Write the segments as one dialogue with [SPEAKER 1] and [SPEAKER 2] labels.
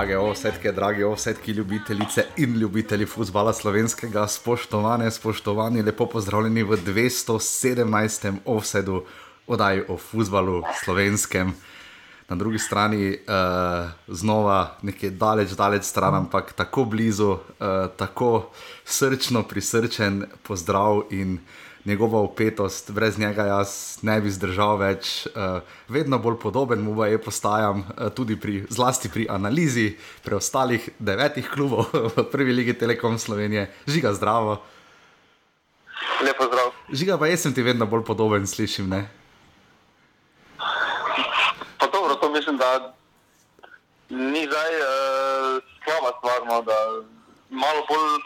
[SPEAKER 1] Drage ovsetke, drage ovsetke, ljubitelice in ljubitelji futbola slovenskega, spoštovane, spoštovani, lepo pozdravljeni v 217. ovsedu oddaji o futbalu slovenskem. Na drugi strani uh, znova nekaj daleč, daleč stran, ampak tako blizu, uh, tako srčno prisrčen pozdrav in njegova upetost, brez njega jaz ne bi zdržal več, uh, vedno bolj podoben mu je postajam, uh, tudi pri, zlasti pri analizi preostalih devetih klubov v prvi ligi Telekom Slovenije. Žiga zdravo.
[SPEAKER 2] Lepo zdrav.
[SPEAKER 1] Žiga pa jaz sem ti vedno bolj podoben, slišim. Ne?
[SPEAKER 2] Pa dobro, to mislim, da ni zdaj uh, slaba stvar, no, da malo bolj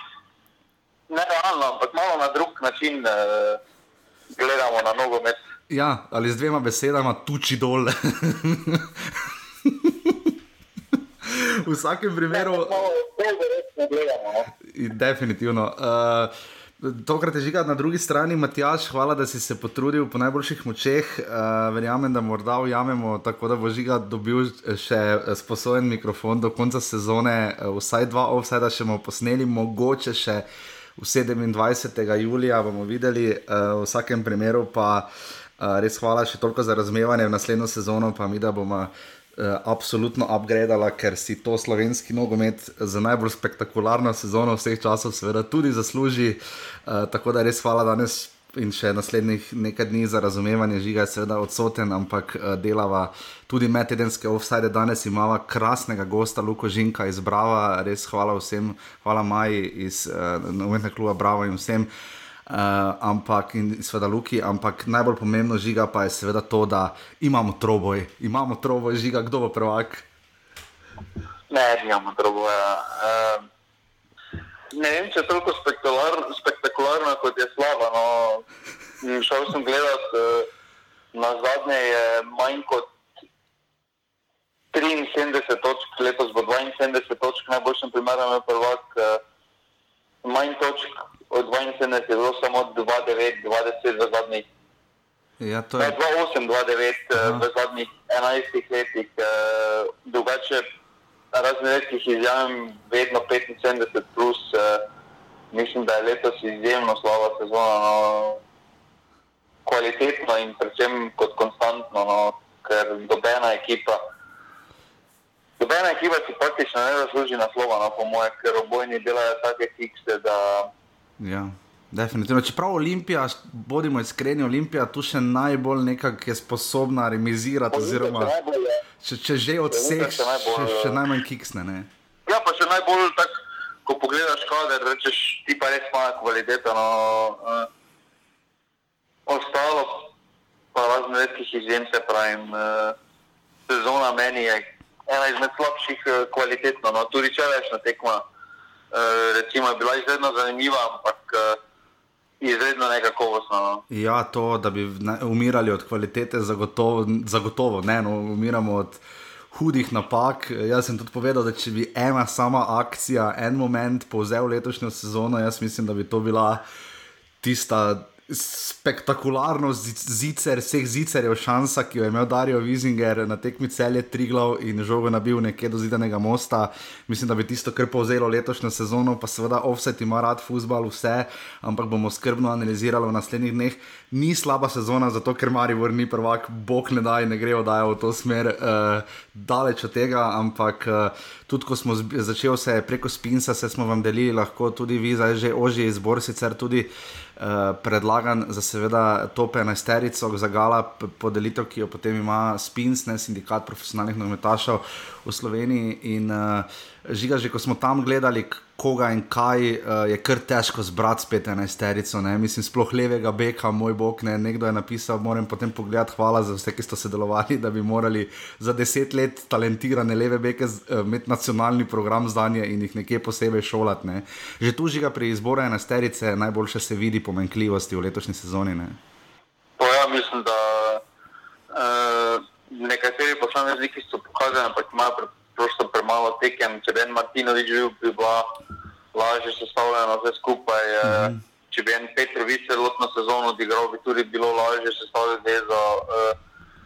[SPEAKER 2] ne realno, ampak malo na drug način uh, gledamo na nogomet.
[SPEAKER 1] Ja, ali z dvema besedama, tuči dol. v vsakem primeru.
[SPEAKER 2] Bolj resno gledamo. No.
[SPEAKER 1] Definitivno. Uh, Tokrat je žiga na drugi strani, Matjaš, hvala, da si se potrudil po najboljših močeh. Uh, verjamem, da morda ujamemo tako, da bo žiga dobil še sposoben mikrofon do konca sezone, uh, vsaj dva offsajda še bomo posneli, mogoče še v 27. julija bomo videli, uh, v vsakem primeru pa uh, res hvala še toliko za razumevanje v naslednjo sezono, pa mi da bomo. Uh, absolutno upgradala, ker si to slovenski nogomet za najbolj spektakularno sezono vseh časov, seveda, tudi zasluži. Uh, tako da res hvala danes in še naslednjih nekaj dni za razumevanje, žiga je seveda odsoten, ampak uh, delava tudi medtedenske offside. Danes imamo krasnega gosta, Luko Žinka iz Brava, res hvala vsem, hvala Maji iz uh, Novometnega kluba Bravo in vsem. Uh, ampak, in seveda, Luki, ampak najbolj pomembno žiga pa je seveda to, da imamo troboj, imamo troboj, žiga, kdo bo prvak.
[SPEAKER 2] Ne, imamo troboja. Uh, ne vem, če je toliko spektakular, spektakularno, kot je slava. No. Šel sem gledat, uh, na zadnje je manj kot 73 točk, letos bo 72 točk, najboljšem primeru je prvak. Uh, manj točk od 72 je bilo samo 2-9, 2-10 v zadnjih.
[SPEAKER 1] Ja, to je.
[SPEAKER 2] 2-8, 2-9
[SPEAKER 1] Aha.
[SPEAKER 2] uh, v zadnjih 11 letih. Drugače, razen redkih izjavim, vedno 75 plus. Uh, mislim, da je letos izjemno slaba sezona. No, kvalitetno in predvsem kot konstantno, no, ker dobena ekipa. Dobena ekipa si praktično ne zasluži naslova, no, po mojem, ker obojni delajo take fikse, da
[SPEAKER 1] Ja, definitivno. Čeprav Olimpija, bodimo iskreni, Olimpija tu še najbolj nekako je sposobna remizirati, oziroma če, če že od vseh,
[SPEAKER 2] še
[SPEAKER 1] še,
[SPEAKER 2] najbolj,
[SPEAKER 1] še
[SPEAKER 2] ja.
[SPEAKER 1] najmanj kiksne. Ne?
[SPEAKER 2] Ja, pa še najbolj tako, ko pogledaš kader, rečeš, ti pa res imaš kvaliteto. No, uh, ostalo pa razne redkih izjem, se pravim. Uh, sezona meni je ena izmed slabših uh, kvalitetno. No, tudi včerajšnja tekma uh, recimo, je bila izredno zanimiva, ampak uh, izredno nekakovostna. No.
[SPEAKER 1] Ja, to, da bi umirali od kvalitete, zagotovo, zagotovo ne, no, umiramo od hudih napak. Jaz sem tudi povedal, da če bi ena sama akcija, en moment povzel letošnjo sezono, jaz mislim, da bi to bila tista. Spektakularno zi- zicer, vseh zicerjev, šansa, ki jo je imel Darijo Vizinger na tekmi celje Triglav in žogo nabil nekje do zidanega mosta. Mislim, da bi tisto kar povzelo letošnjo sezono, pa seveda offset ima rad futbal, vse, ampak bomo skrbno analizirali v naslednjih dneh. Ni slaba sezona, zato ker Maribor ni prvak, bog ne da in ne gre oddaja v to smer, uh, daleč od tega, ampak uh, tudi ko smo začeli se preko Spinsa, se smo vam delili, lahko tudi vi, zdaj že ožji izbor, sicer tudi uh, predlagan za seveda top 11 za gala podelitev, ki jo potem ima Spins, ne sindikat profesionalnih nogometašev v Sloveniji. In uh, žiga, že ko smo tam gledali, koga in kaj, uh, je kar težko zbrati spet 11 ne mislim, sploh levega beka, moj bog, ne, nekdo je napisal, moram potem pogledati, hvala za vse, ki ste sodelovali, da bi morali za deset let talentirane leve beke eh, imeti nacionalni program zdanje in jih nekje posebej šolati. Ne. Že tu žiga pri izboru enesterice najboljše se vidi pomenkljivosti v letošnji sezoni. Ne.
[SPEAKER 2] Pa ja, mislim, da uh, nekateri posamezniki so pokazali, ampak imajo prosto premalo tekem. Če bi en Martinovič bil, bi bila lažje sestavljena vse skupaj. Mm -hmm. Če bi en Petrovič celotno sezono odigral, bi tudi bilo lažje sestavljati vezo. Uh,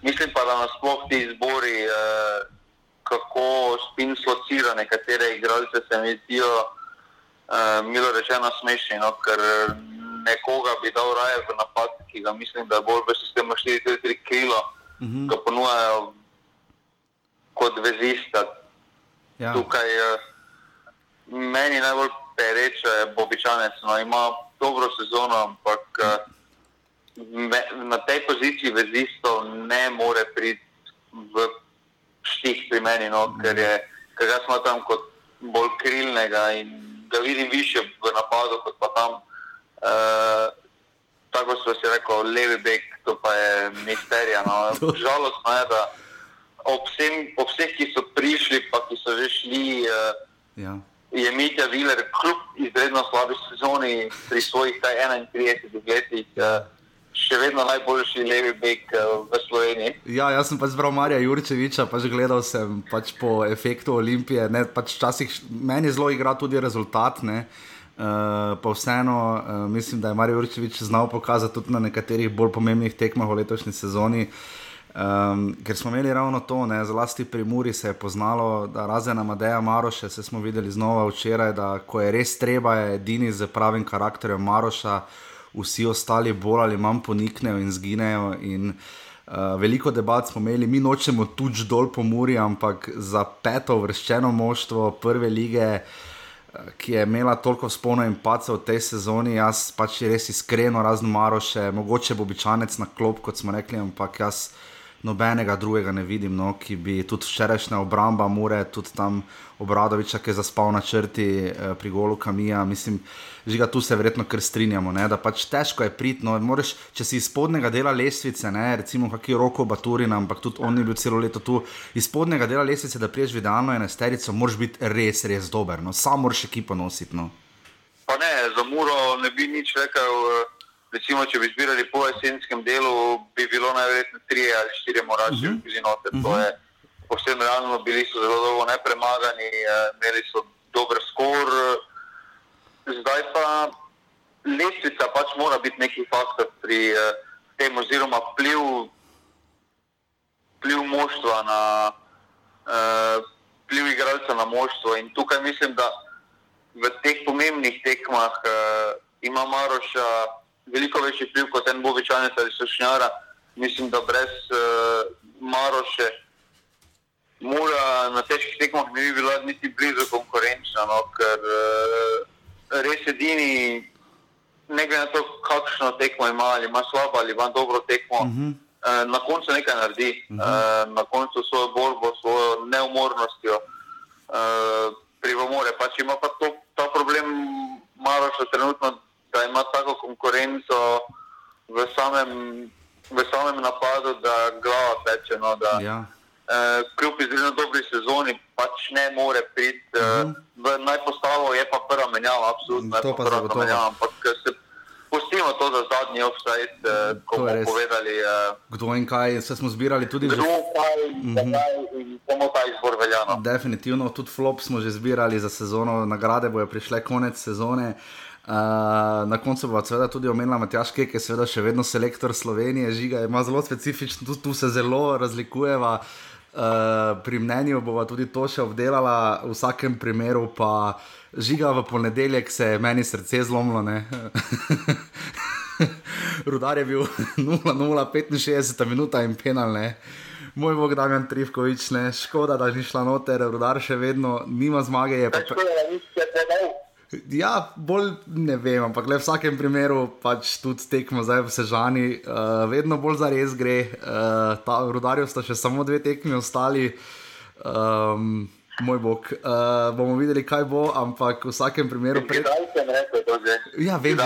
[SPEAKER 2] mislim pa, da nasploh ti izbori, uh, kako spin slocira nekatere igralce, se mi zdijo, uh, milo rečeno, smešni. No, ker nekoga bi dal raje v napad, ki ga mislim, da je bolj v sistemu 4-3 krilo, uh -huh. ga ponujajo kot vezista. Ja. Tukaj uh, meni najbolj pereče je Bobičanec. No, ima dobro sezono, ampak uh, me, na tej poziciji vezistov ne more priti v štih pri meni, no, ker, je, ker ga smatram kot bolj krilnega in ga vidim više v napadu, kot pa tam. Uh, tako so si rekel, levi bek, to pa je misterija. No. Žalostno je, da ob, vsem, ob vseh, ki so prišli, pa ki so že šli, uh, ja. je Mitja Viler kljub izredno slabi sezoni pri svojih 31 letih. Uh, še vedno najboljši levi bek uh, v Sloveniji.
[SPEAKER 1] Ja, jaz sem pač zbral Marija Jurčeviča, pač gledal sem pač po efektu Olimpije. Ne, pač časih, meni zelo igra tudi rezultat. Ne. Uh, pa vseeno uh, mislim, da je Marijo Jurčevič znal pokazati tudi na nekaterih bolj pomembnih tekmah v letošnji sezoni. Um, ker smo imeli ravno to, ne, zlasti pri Muri se je poznalo, da razen Amadeja Maroša, se smo videli znova včeraj, da ko je res treba, je edini z pravim karakterjem Maroša, uh, vsi ostali bolj ali manj poniknejo in zginejo. In, uh, veliko debat smo imeli, mi nočemo tuč dol po Muri, ampak za peto vrščeno moštvo prve lige. Eh, ki je imela toliko spona in paca v tej sezoni, jaz pač res iskreno, razno maro še, mogoče bo običajnec na klop, kot smo rekli, ampak jaz nobenega drugega ne vidim, no, ki bi tudi včerajšnja obramba, mure, tudi tam obradoviča, ki je zaspal na črti eh, pri golu Kamija. Mislim, žiga tu se verjetno kar strinjamo, ne, da pač težko je priti. No, če si iz spodnega dela lestvice, ne, recimo kakšen roko Baturin, ampak tudi on je bil celo leto tu, iz spodnega dela lestvice, da priješ v idealno enesterico, moraš biti res, res dober. No, sam moraš ekipo nositi. No.
[SPEAKER 2] Pa ne, za muro ne bi nič rekel. Uh recimo, če bi zbirali po jesenskem delu, bi bilo najverjetneje tri ali štiri morači uh -huh. bili noter. Uh -huh. To je posebno realno, bili so zelo dolgo nepremagani, eh, imeli so dober skor. Zdaj pa lestvica pač mora biti neki faktor pri eh, tem, oziroma vpliv, vpliv moštva na. Uh, Pliv igralca na moštvo. In tukaj mislim, da v teh pomembnih tekmah uh, ima Maroša veliko večji vpliv kot en bobičanec ali sošnjara. Mislim, da brez uh, Maroše, mora na težkih tekmah ne bi bila niti blizu konkurenčna, no, ker uh, res edini, ne glede na to, kakšno tekmo ima, ali ima slabo ali ima dobro tekmo, uh -huh. uh, na koncu nekaj naredi, uh -huh. uh, na koncu svojo borbo, svojo neumornostjo. Uh, Privomore, pač ima pa to, ta problem, Maroša, trenutno da ima tako konkurenco v samem, v samem napadu, da glava teče. No, da, ja. uh, kljub izredno dobri sezoni, pač ne more priti. Uh -huh. uh, Najpostavo je pa prva menjava, absolutno
[SPEAKER 1] ne pa prva menjava.
[SPEAKER 2] Ampak se pustimo to za zadnji offside, uh, ko bomo povedali. Uh,
[SPEAKER 1] kdo in kaj, se smo zbirali tudi
[SPEAKER 2] že. Kdo kaj, uh mhm. -huh. in bomo ta izbor veljano.
[SPEAKER 1] Definitivno, tudi flop smo že zbirali za sezono, nagrade bojo prišle konec sezone. Uh, na koncu bo seveda tudi omenila Matjaš Kek, ki je seveda še vedno selektor Slovenije, žiga ima zelo specifičen, tu, tu se zelo razlikujeva. Uh, pri mnenju bova tudi to še obdelala, v vsakem primeru pa žiga v ponedeljek, se je meni srce zlomilo. Rudar je bil 0-0-65 minuta in penal. Ne? Moj bog, da imam Trivkovič, ne škoda, da ni šla noter, rudar še vedno nima zmage. Je pa... Škoda, da nisi se predal. Ja, bolj ne vem, ampak v vsakem primeru pač tudi tekmo zdaj v Sežani, uh, vedno bolj za res gre. Uh, ta rodarjev sta še samo dve tekmi ostali. Um, moj bog, uh, bomo videli, kaj bo, ampak v vsakem primeru.
[SPEAKER 2] Pred...
[SPEAKER 1] Ja, vem,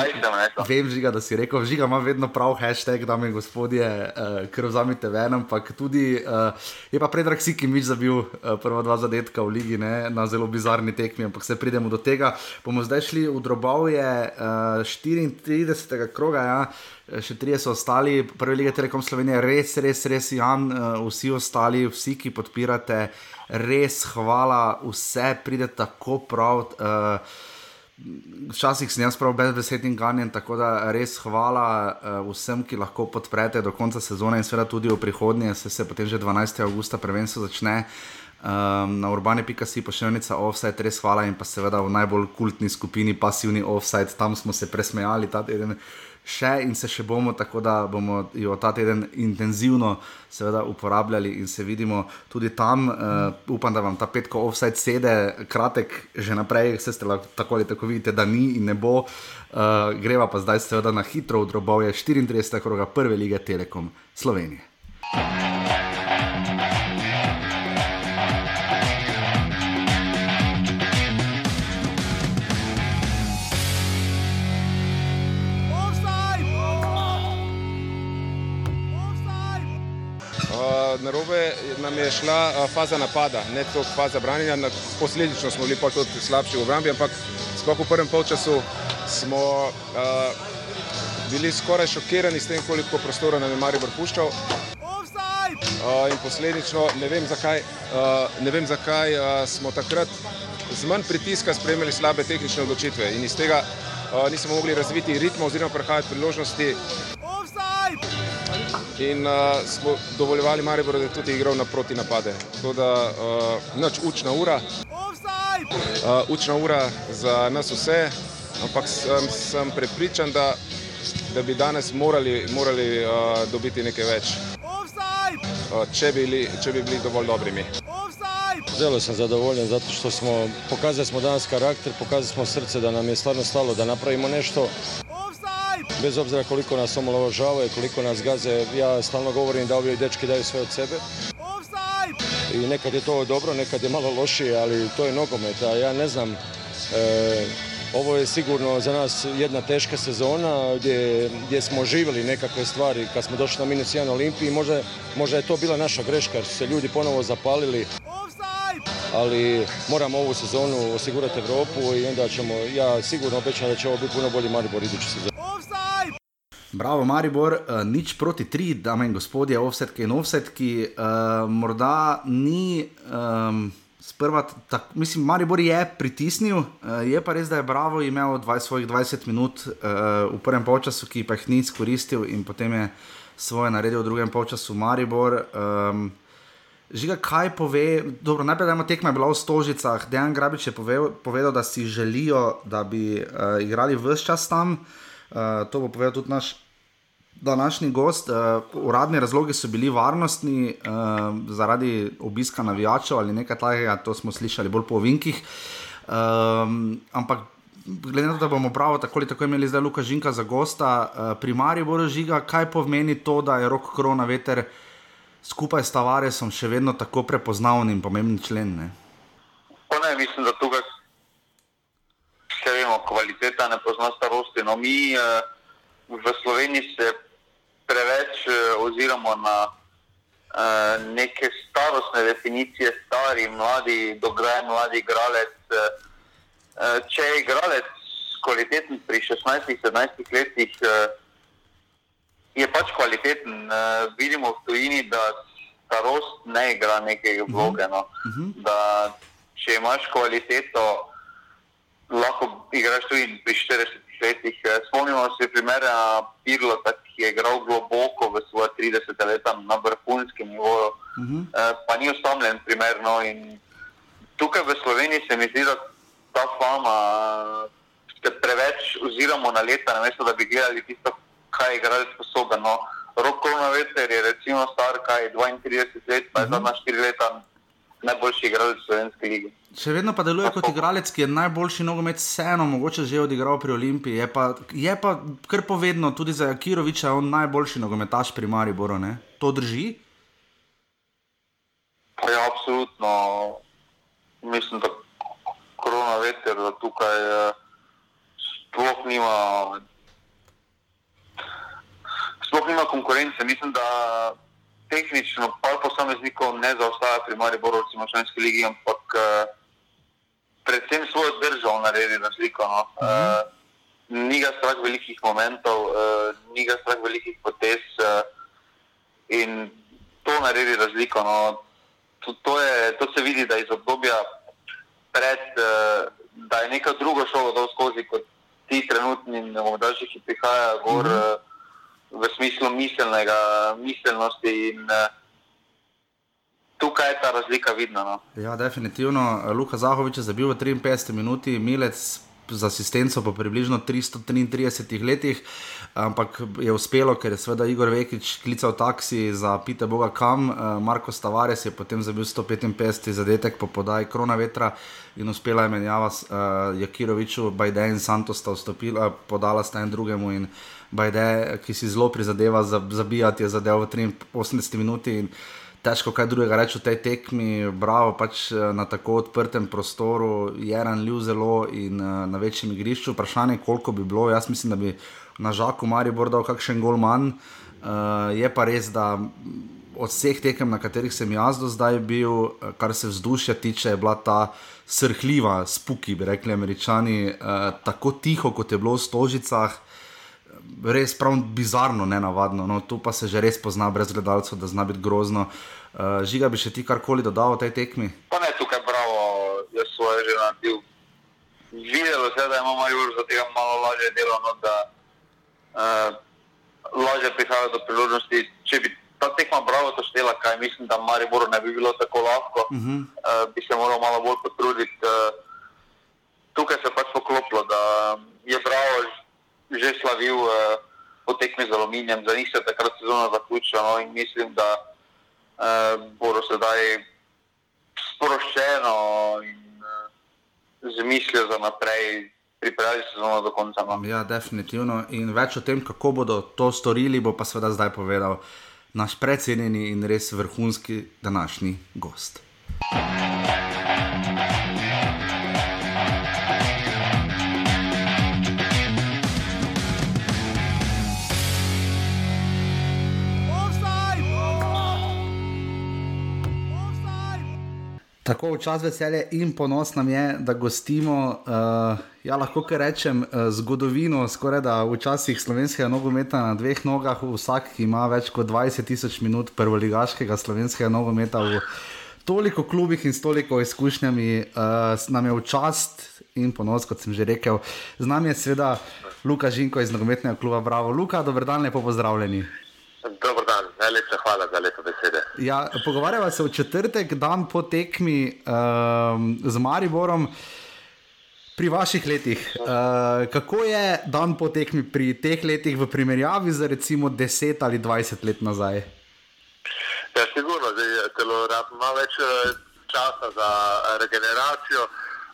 [SPEAKER 1] vem žiga, da si rekel, žiga ima vedno prav hashtag, da mi gospodje, uh, ker vzamete ven, ampak tudi uh, je pa predrag si, ki miš zabil uh, prva dva zadetka v ligi ne, na zelo bizarni tekmi, ampak se pridemo do tega. Bomo zdaj šli v drobovje uh, 34. kroga. Ja. Še trije so ostali, prvi lige Telekom Slovenije, res, res, res, Jan, vsi ostali, vsi, ki podpirate uh, res hvala, vse pride tako prav. Uh, Včasih sem jaz prav brezbesedni ganjen, tako da res hvala uh, vsem, ki lahko podprete do konca sezone in seveda tudi v prihodnje, se, se potem že 12. augusta prvenstvo začne. Um, na urbane.si pošiljnica offside, res hvala in pa seveda v najbolj kultni skupini pasivni offside, tam smo se presmejali ta teden še in se še bomo, tako da bomo jo ta teden intenzivno seveda, uporabljali in se vidimo tudi tam. Uh, upam, da vam ta petko offside sede, kratek že naprej, vse ste tako ali tako vidite, da ni in ne bo. Uh, greva pa zdaj seveda na hitro v drobove 34. kroga prve lige Telekom Slovenije.
[SPEAKER 3] Narobe nam je šla faza napada, ne toliko faza branjenja. Posledično smo bili tudi slabši v obrambi, ampak sploh v prvem polčasu smo uh, bili skoraj šokirani s tem, koliko prostora nam je Maribor puščal. Uh, in posledično ne vem, zakaj, uh, ne vem, zakaj uh, smo takrat z manj pritiska spremljali slabe tehnične odločitve in iz tega uh, nismo mogli razviti ritma oziroma prehajati priložnosti in uh, smo dovoljevali Mariboru, da je tudi igral na proti napade. Tako da uh, noč učna ura. Uh, učna ura za nas vse, ampak sem, sem prepričan, da, da bi danes morali, morali uh, dobiti nekaj več. Uh, če, bili, če bi bili dovolj dobrimi.
[SPEAKER 4] Zelo sem zadovoljen, zato što smo pokazali smo danas karakter, pokazali smo srce da nam je stvarno stalo da napravimo nešto bez obzira koliko nas omalovažavaju, koliko nas gaze, ja stalno govorim da ovi dečki daju sve od sebe. I nekad je to dobro, nekad je malo lošije, ali to je nogomet, a ja ne znam, e, ovo je sigurno za nas jedna teška sezona gdje, gdje smo živjeli nekakve stvari kad smo došli na minus 1 Olimpiji, možda, možda je to bila naša greška jer su se ljudi ponovo zapalili ali moramo ovu sezonu osigurati Europu i onda ćemo, ja sigurno obećam da će ovo biti puno bolji Maribor idući sezon.
[SPEAKER 1] Bravo, Maribor, uh, nič proti tri, dame in gospodje, offsetki in offsetki. Uh, morda ni, um, sprva, tak, mislim, Maribor je pritisnil, uh, je pa res, da je Bravo imel 20, svojih 20 minut uh, v prvem polčasu, ki pa jih ni izkoristil in potem je svoje naredil v drugem polčasu Maribor. Um, Žiga, kaj pove, dobro, najprej dajmo tekme bila v Stožicah, Dejan Grabič je povedal, povedal da si želijo, da bi uh, igrali vse čas tam. Uh, to bo povedal tudi naš današnji gost. Uh, uradni razlogi so bili varnostni, uh, zaradi obiska navijačev ali nekaj takega, to smo slišali bolj po vinkih. Um, ampak, glede na to, da bomo prav tako ali tako imeli zdaj Luka Žinka za gosta, uh, primarij bo žiga, kaj pomeni to, da je rok korona veter skupaj s Tavaresom še vedno tako prepoznaven in pomemben člen. Ne?
[SPEAKER 2] Ne, mislim, da tukaj vse vemo, kvaliteta ne pozna starosti. No, mi uh, v Sloveniji se preveč uh, oziramo na uh, neke starostne definicije, stari, mladi, dograjen, mladi igralec. Uh, če je igralec kvaliteten pri 16-17 letih, uh, je pač kvaliteten. Uh, vidimo v tujini, da starost ne igra neke vloge. No. Uh mhm. -huh. Da če imaš kvaliteto, lahko igraš tudi pri 40 letih. Eh, spomnimo se primera Pirlota, ki je igral globoko v svoje 30 leta na vrhunskem nivoju, uh -huh. pa ni osamljen primerno. In tukaj v Sloveniji se mi zdi, da ta fama se preveč oziramo na leta, namesto da bi gledali tisto, kaj je igralec sposoben. No. Rok Koronaveter je recimo star, kaj 32 let, pa je uh -huh. zadnja 4 leta najboljši igralec Slovenske lige.
[SPEAKER 1] Še vedno pa deluje kot igralec, ki je najboljši nogomet, vseeno, mogoče že odigral pri Olimpiji. Je pa, je pa kar povedno, tudi za Jakiroviča, on najboljši nogometaš pri Mariboru. Ne? To drži?
[SPEAKER 2] Ja, absolutno. Mislim, da korona veter, da tukaj eh, sploh nima, sploh nima konkurence. Mislim, da tehnično pa posameznikov ne zaostaja pri Mariboru, recimo v Slovenski ligi, ampak uh, predvsem svojo državo naredi razliko. No. Uh, ni ga strah velikih momentov, uh, ni ga strah velikih potez uh, in to naredi razliko. No. To, to, je, to se vidi, da iz obdobja pred, uh, da je neka druga šola dol skozi kot ti trenutni, ne bomo daljši, ki prihajajo gor. Mm -hmm. V smislu miselnega, miselnosti. In, uh, tukaj je ta razlika vidna. No.
[SPEAKER 1] Ja, definitivno. Luka Zahovič je zabil v 53 minuti, Milec z asistenco po približno 333 letih, ampak je uspelo, ker je seveda Igor Vekič klical taksi za pite Boga kam, eh, Marko Stavares je potem zabil 155 zadetek po podaji krona vetra in uspela je menjava s uh, Jakiroviču, Bajde in Santos sta vstopila, podala sta en drugemu in Bajde, ki si zelo prizadeva zabijati, je zadev v 83 minuti in težko kaj drugega reči o tej tekmi, bravo, pač eh, na tako odprtem prostoru, je ranljiv zelo in uh, na večjem igrišču. Vprašanje, koliko bi bilo, jaz mislim, da bi na žaku Maribor dal kakšen gol manj. Uh, je pa res, da od vseh tekem, na katerih sem jaz do zdaj bil, kar se vzdušja tiče, je bila ta srhljiva, spuki, bi rekli američani, uh, tako tiho, kot je bilo v stožicah res prav bizarno, ne navadno. No, tu pa se že res pozna brez gledalcev, da zna biti grozno. Uh, žiga bi še ti karkoli dodal o tej tekmi?
[SPEAKER 2] Pa ne, tukaj bravo, jaz svoje že naredil. Videlo se je, da imamo Jur za tega malo lažje delo, no, da uh, lažje prihaja do priložnosti. Če bi ta tekma bravo to štela, kaj mislim, da Mariboru ne bi bilo tako lahko, uh -huh. uh, bi se moral malo bolj potruditi. Uh, tukaj se je pač poklopilo, da je bravo že slavil uh, po tekmi z aluminijem, za njih se je takrat sezona zaključila no, in mislim, da uh, bodo sedaj sproščeno in uh, z mislijo za naprej pripravili sezono do konca. No.
[SPEAKER 1] Ja, definitivno. In več o tem, kako bodo to storili, bo pa seveda zdaj povedal naš predsednik in res vrhunski današnji gost. Tako včasih veselje in ponos nam je, da gostimo, uh, ja, lahko rečem, uh, zgodovino, skoraj da včasih slovenskega nogometa na dveh nogah, vsak, ima več kot 20 tisoč minut prvoligaškega slovenskega nogometa v toliko klubih in s toliko izkušnjami, uh, nam je v čast in ponos, kot sem že rekel. Z nami je seveda Luka Žinko iz nogometnega kluba Bravo. Luka, dober dan, lepo pozdravljeni.
[SPEAKER 5] Dobro dan, najlepša hvala za lepo besede.
[SPEAKER 1] Ja, pogovarjava se v četrtek, dan po tekmi um, z Mariborom. Pri vaših letih, uh, kako je dan po tekmi pri teh letih v primerjavi z recimo 10 ali 20 let nazaj?
[SPEAKER 5] Ja, sigurno, da je telo malo več eh, časa za regeneracijo,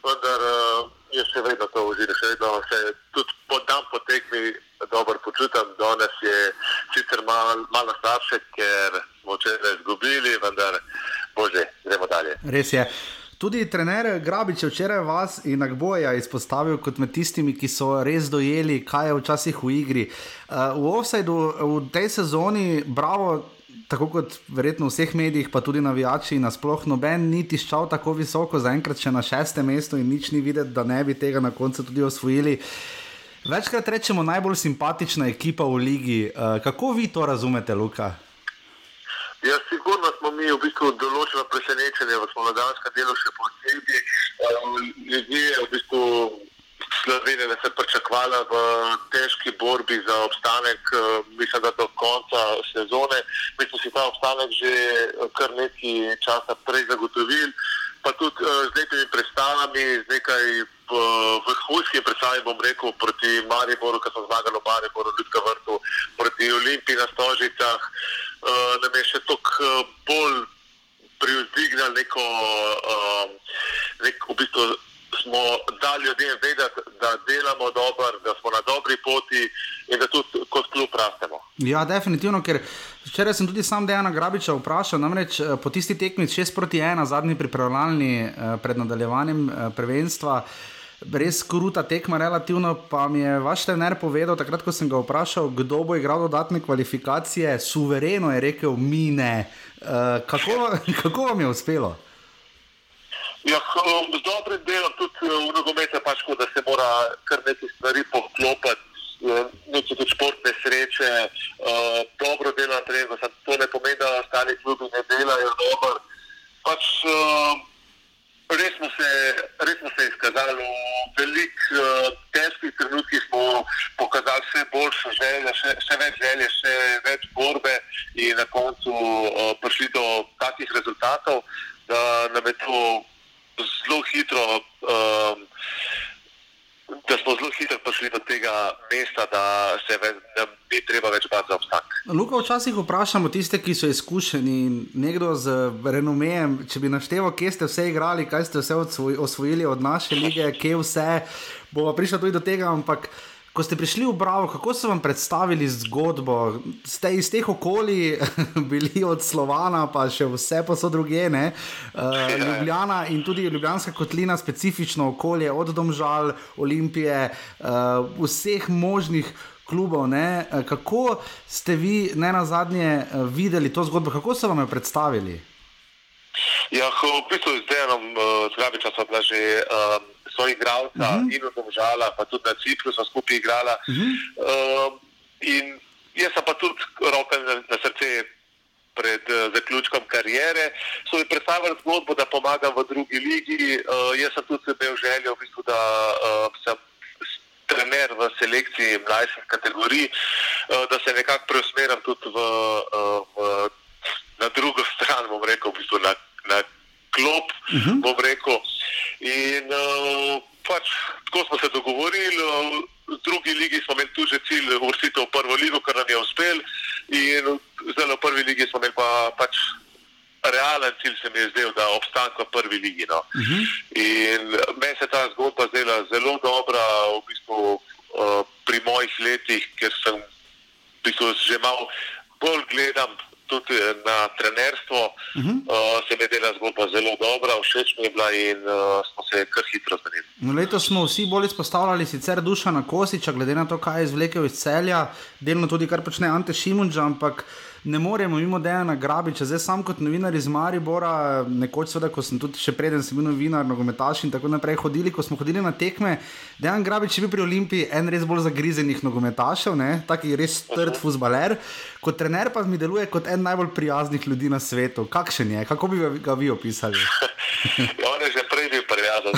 [SPEAKER 5] vendar uh, je še vedno to uživanje, še vedno se tudi po dan po tekmi dobro počutim. Danes je sicer malo mal slabše, ker smo včeraj izgubili, vendar bože, gremo dalje.
[SPEAKER 1] Res je. Tudi trener Grabič je včeraj vas in Agboja izpostavil kot med tistimi, ki so res dojeli, kaj je včasih v igri. Uh, v offsajdu v tej sezoni, bravo, tako kot verjetno v vseh medijih, pa tudi navijači, nasploh noben ni tiščal tako visoko, zaenkrat še na šestem mestu in nič ni videti, da ne bi tega na koncu tudi osvojili. Uh, Večkrat rečemo najbolj simpatična ekipa v ligi. Uh, kako vi to razumete, Luka?
[SPEAKER 5] Ja, sigurno smo mi v bistvu določeno presenečenje v slovenskem delu še posebej. Um, ljudje v bistvu Slovenije se pričakvala v težki borbi za obstanek, uh, mislim, da do konca sezone. Mi smo si ta obstanek že kar nekaj časa prej zagotovili pa tudi z nekimi predstavami, z nekaj uh, vrhunskimi predstavami, bom rekel, proti Mariboru, ki so zmagali v Mariboru, Ljudka vrtu, proti Olimpiji na Stožicah, uh, nam je še toliko uh, bolj privzdignil neko, uh, nek, v bistvu smo dali ljudem vedeti, da delamo dobro, da smo na dobri poti in da tudi kot klub rastemo.
[SPEAKER 1] Ja, definitivno, ker včeraj sem tudi sam Dejana Grabiča vprašal, namreč po tisti tekmi 6 proti 1, zadnji pripravljalni pred nadaljevanjem prvenstva. Res kruta tekma, relativno pa mi je vaš trener povedal, takrat ko sem ga vprašal, kdo bo igral dodatne kvalifikacije, suvereno je rekel, mi ne. Uh, kako, kako vam je uspelo?
[SPEAKER 5] Ja, z dobrim delom tudi v nogometu pač, da se mora kar nekaj stvari poklopiti nekaj tudi športne sreče, uh, dobro delo na terenu. To ne pomeni, da ostali klubi ne delajo dobro. Pač, uh, res, smo se, res smo se izkazali v velikih uh, težkih trenutkih, smo pokazali vse boljše želje, še, še več želje, še več borbe in na koncu uh, prišli do takih rezultatov, da nam je to zelo hitro. Um, Da smo zelo hitro prišli do tega mesta, da se da ni treba več bati za obstanek.
[SPEAKER 1] Luka, včasih vprašamo tiste, ki so izkušeni, nekdo z renomejem, če bi našteval, kje ste vse igrali, kaj ste vse osvojili od naše lige, kje vse, bo prišlo tudi do tega, ampak ko ste prišli v Bravo, kako so vam predstavili zgodbo? Ste iz teh okolij bili od Slovana, pa še vse pa so druge, ne? Uh, Ljubljana in tudi Ljubljanska kotlina, specifično okolje, od Domžal, Olimpije, uh, vseh možnih. Klubov, ne? Kako ste vi ne na zadnje videli to zgodbo, kako so vam jo predstavili?
[SPEAKER 5] Ja, v bistvu z Dejanom uh, Zgabiča smo bila že um, svojih igralca uh mhm. -huh. in odložala, pa tudi na Cipru smo skupaj igrala. Uh -huh. uh, in jaz pa tudi roke na, na srce pred uh, zaključkom karijere. So mi predstavili zgodbo, da pomagam v drugi ligi. Uh, jaz sem tudi imel željo, v bistvu, da uh, sem. Trener v selekciji mlajših kategorij, da se nekako preusmerim tudi v, v, na drugo stran, bom rekel, v bistvu na, na klop. Uh mhm. -huh. rekel, In uh, pač, tako smo se dogovorili. V drugi ligi smo imeli tudi cilj uvrstitev v prvo ligo, kar nam je uspel. In zdaj v prvi ligi smo imeli pa, pač realen cilj, se mi je zdel, da obstanek v prvi ligi. No. Uh mhm. -huh. In meni se ta zgodba zdela zelo dobra, v bistvu uh, pri mojih letih, ker sem v bistvu že malo bolj gledam tudi na trenerstvo. Uh -huh. uh, se mi je dela zgodba zelo dobra, všeč mi je bila in uh, smo se kar hitro zmenili.
[SPEAKER 1] No, letos smo vsi bolj izpostavljali sicer duša na Kosiča, glede na to, kaj je izvlekel iz celja, delno tudi kar počne Ante Šimunča, ampak ne moremo mimo Dejana Grabiča. Zdaj sam kot novinar iz Maribora, nekoč seveda, ko sem tudi še preden sem bil novinar, nogometaš in tako naprej hodili, ko smo hodili na tekme. Dejan Grabič je bil pri Olimpiji en res bolj zagrizenih nogometašev, ne? taki res trd fusbaler. Kot trener pa mi deluje kot en najbolj prijaznih ljudi na svetu. Kakšen je, kako bi ga vi opisali?
[SPEAKER 5] ja, on je že prej bil prijazen.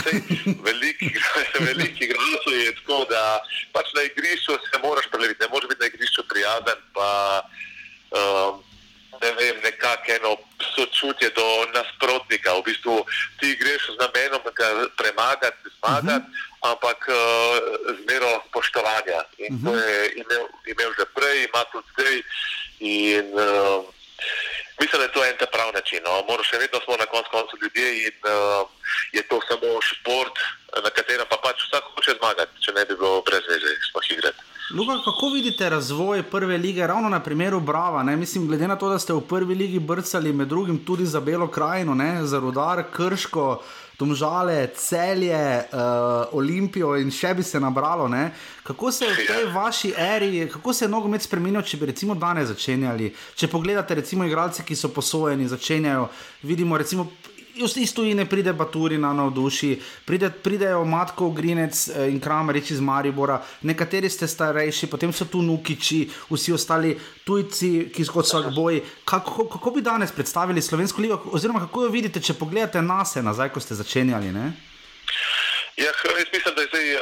[SPEAKER 5] Veliki, veliki gradci je tako, da pač na igrišču se moraš preleviti, ne moreš biti na igrišču prijazen. Pa um, ne vem, nekako eno sočutje do nasprotnika. V bistvu ti greš z namenom, da ga premagati, zmagati, uh mhm. -huh. ampak uh, z mero spoštovanja. In uh -huh. to mhm. je imel, imel že prej, ima tudi zdaj. In, uh, Mislim, da je to en ta pravi način. No. Moramo še vedno smo na koncu koncu ljudje in uh, je to samo šport, na katerem pa pač vsak hoče zmagati, če ne bi bilo brez veze, sploh igrati.
[SPEAKER 1] Luka, kako vidite razvoj prve lige, ravno na primeru Brava? Ne? Mislim, glede na to, da ste v prvi ligi brcali med drugim tudi za Belo krajino, ne? za Rudar, Krško, Tomžale, Celje, uh, Olimpijo in še bi se nabralo. Ne? Kako se je v tej vaši eri, kako se je nogomet spremenil, če bi recimo danes začenjali? Če pogledate, recimo, igralce, ki so posojeni, začenjajo, vidimo, recimo, iz tujine pride Baturina na duši, pride, pridejo Matko, Grinec eh, in Kramerič iz Maribora, nekateri ste starejši, potem so tu Nukiči, vsi ostali tujci, ki so kot boj. Kako, kako bi danes predstavili slovensko ligo, oziroma kako jo vidite, če pogledate nas nazaj, ko ste začenjali? Ne?
[SPEAKER 5] Ja, jaz mislim, da zdaj uh,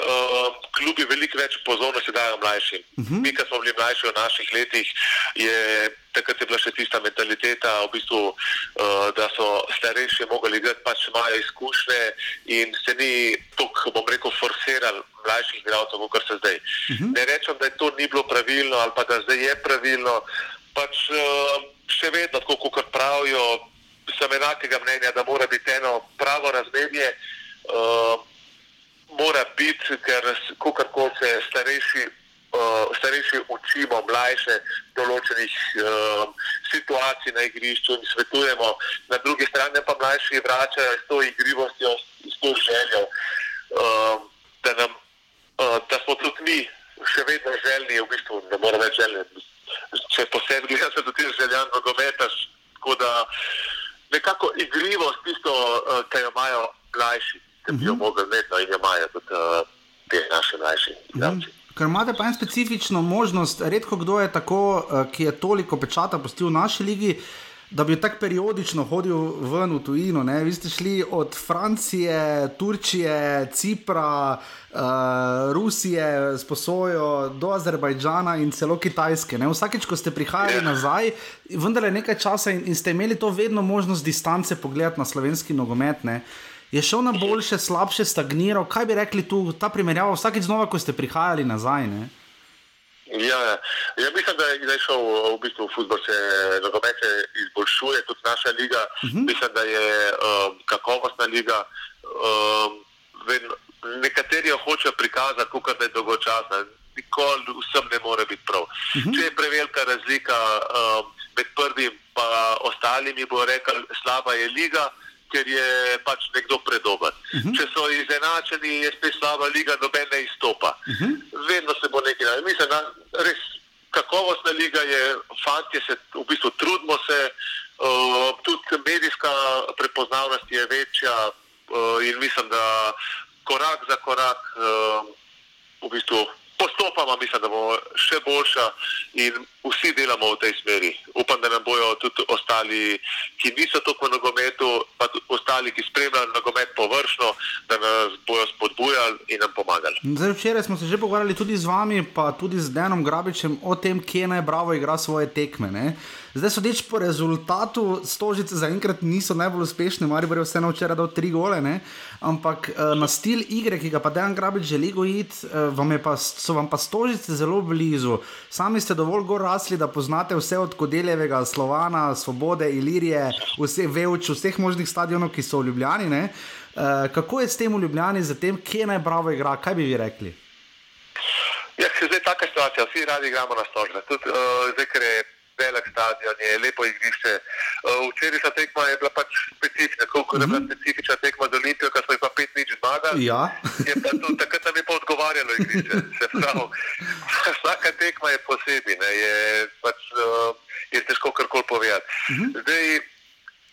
[SPEAKER 5] klubi veliko več pozornosti dajo mlajšim. Uh mhm. -huh. Mi, ki smo bili mlajši v naših letih, je takrat je bila še tista mentaliteta, v bistvu, uh, da so starejši mogli igrati, pač imajo izkušnje in se ni tako, bom rekel, forsirali mlajših igralcev, kot se zdaj. Uh mhm. -huh. Ne rečem, da je to ni bilo pravilno ali pa da zdaj je pravilno. Pač uh, še vedno, tako kot pravijo, sem enakega mnenja, da mora biti eno pravo razmerje. Uh, mora biti, ker kako se starejši, uh, starejši učimo, mlajše določenih uh, situacij na igrišču in svetujemo, na drugi strani pa mlajši vračajo s to igrivostjo, s to željo, uh, da, nam, uh, da smo tudi mi še vedno željni, v bistvu ne moramo več željni. Če posebej gledam, se tudi željan nogometaš, tako da nekako igrivost, tisto, uh, kar jo imajo mlajši da bi jo mhm. mogli imeti, no in imajo tudi uh, te naše mlajše. Mhm.
[SPEAKER 1] Ker imate pa en specifično možnost, redko kdo je tako, uh, ki je toliko pečata postil v naši ligi. da bi tako periodično hodil ven v tujino. Ne? Vi ste šli od Francije, Turčije, Cipra, uh, Rusije, sposojo do Azerbajdžana in celo Kitajske. Ne? Vsakeč, ko ste prihajali ja. nazaj, vendar je nekaj časa in, in ste imeli to vedno možnost distance pogledati na slovenski nogomet. Ne? Je šel na boljše, slabše, stagniral. Kaj bi rekli tu, ta primerjava, vsakeč znova, ko ste prihajali nazaj? Ne?
[SPEAKER 5] Ja, ja. mislim, da je, da je šel v bistvu v futbol, se nogomet izboljšuje, tudi naša liga. Uh mhm. -huh. Mislim, da je um, kakovostna liga. Um, vedno, nekateri jo hočejo prikazati, kot da je dolgočasna. Nikoli vsem ne more biti prav. Uh mhm. -huh. Če je prevelika razlika um, med prvim in ostalimi, bo rekel, slaba je liga ker je pač nekdo predober. Uh mhm. -huh. Če so izenačeni, je spet slaba liga, noben ne izstopa. Uh mhm. -huh. Vedno se bo nekaj naredilo. Mislim, da res kakovostna liga je, fanti se v bistvu trudimo se, uh, tudi medijska prepoznavnost je večja uh, in mislim, da korak za korak uh, v bistvu postopoma mislim, da bo še boljša in vsi delamo v tej smeri. Upam, da nam bojo tudi ostali, ki niso tako v nogometu, pa tudi ostali, ki spremljajo nogomet površno, da nas bojo spodbujali in nam pomagali.
[SPEAKER 1] Zdaj, včeraj smo se že pogovarjali tudi z vami, pa tudi z Denom Grabičem o tem, kje naj Bravo igra svoje tekme. Ne? Zdaj, sodeč po rezultatu, stožice zaenkrat niso najbolj uspešne, Marijo je vseeno včeraj dal tri gole, ne? ampak uh, na stil igre, ki ga pa Dejan Grabič želi gojiti, uh, vam pa, so vam pa stožice zelo blizu. Sami ste dovolj gor rasli, da poznate vse od Kodeljevega, Slovana, Svobode, Ilirije, vse Vevč, vseh možnih stadionov, ki so v Ljubljani. Uh, kako je s tem v Ljubljani, z tem, kje naj Bravo igra, kaj bi vi rekli?
[SPEAKER 5] Ja, zdaj je taka situacija, vsi radi igramo na stožje. Tudi uh, zdaj, ker je velik stadion, je lepo igrišče. Uh, včeraj ta tekma je bila pač specifična, koliko mm -hmm. je bila mhm. specifična tekma za Olimpijo, ker smo jih pa pet nič zmagali.
[SPEAKER 1] Ja.
[SPEAKER 5] Takrat nam je pa odgovarjalo igrišče. Vsaka tekma je posebej, je, pač, uh, je težko karkoli povedati. Mm -hmm.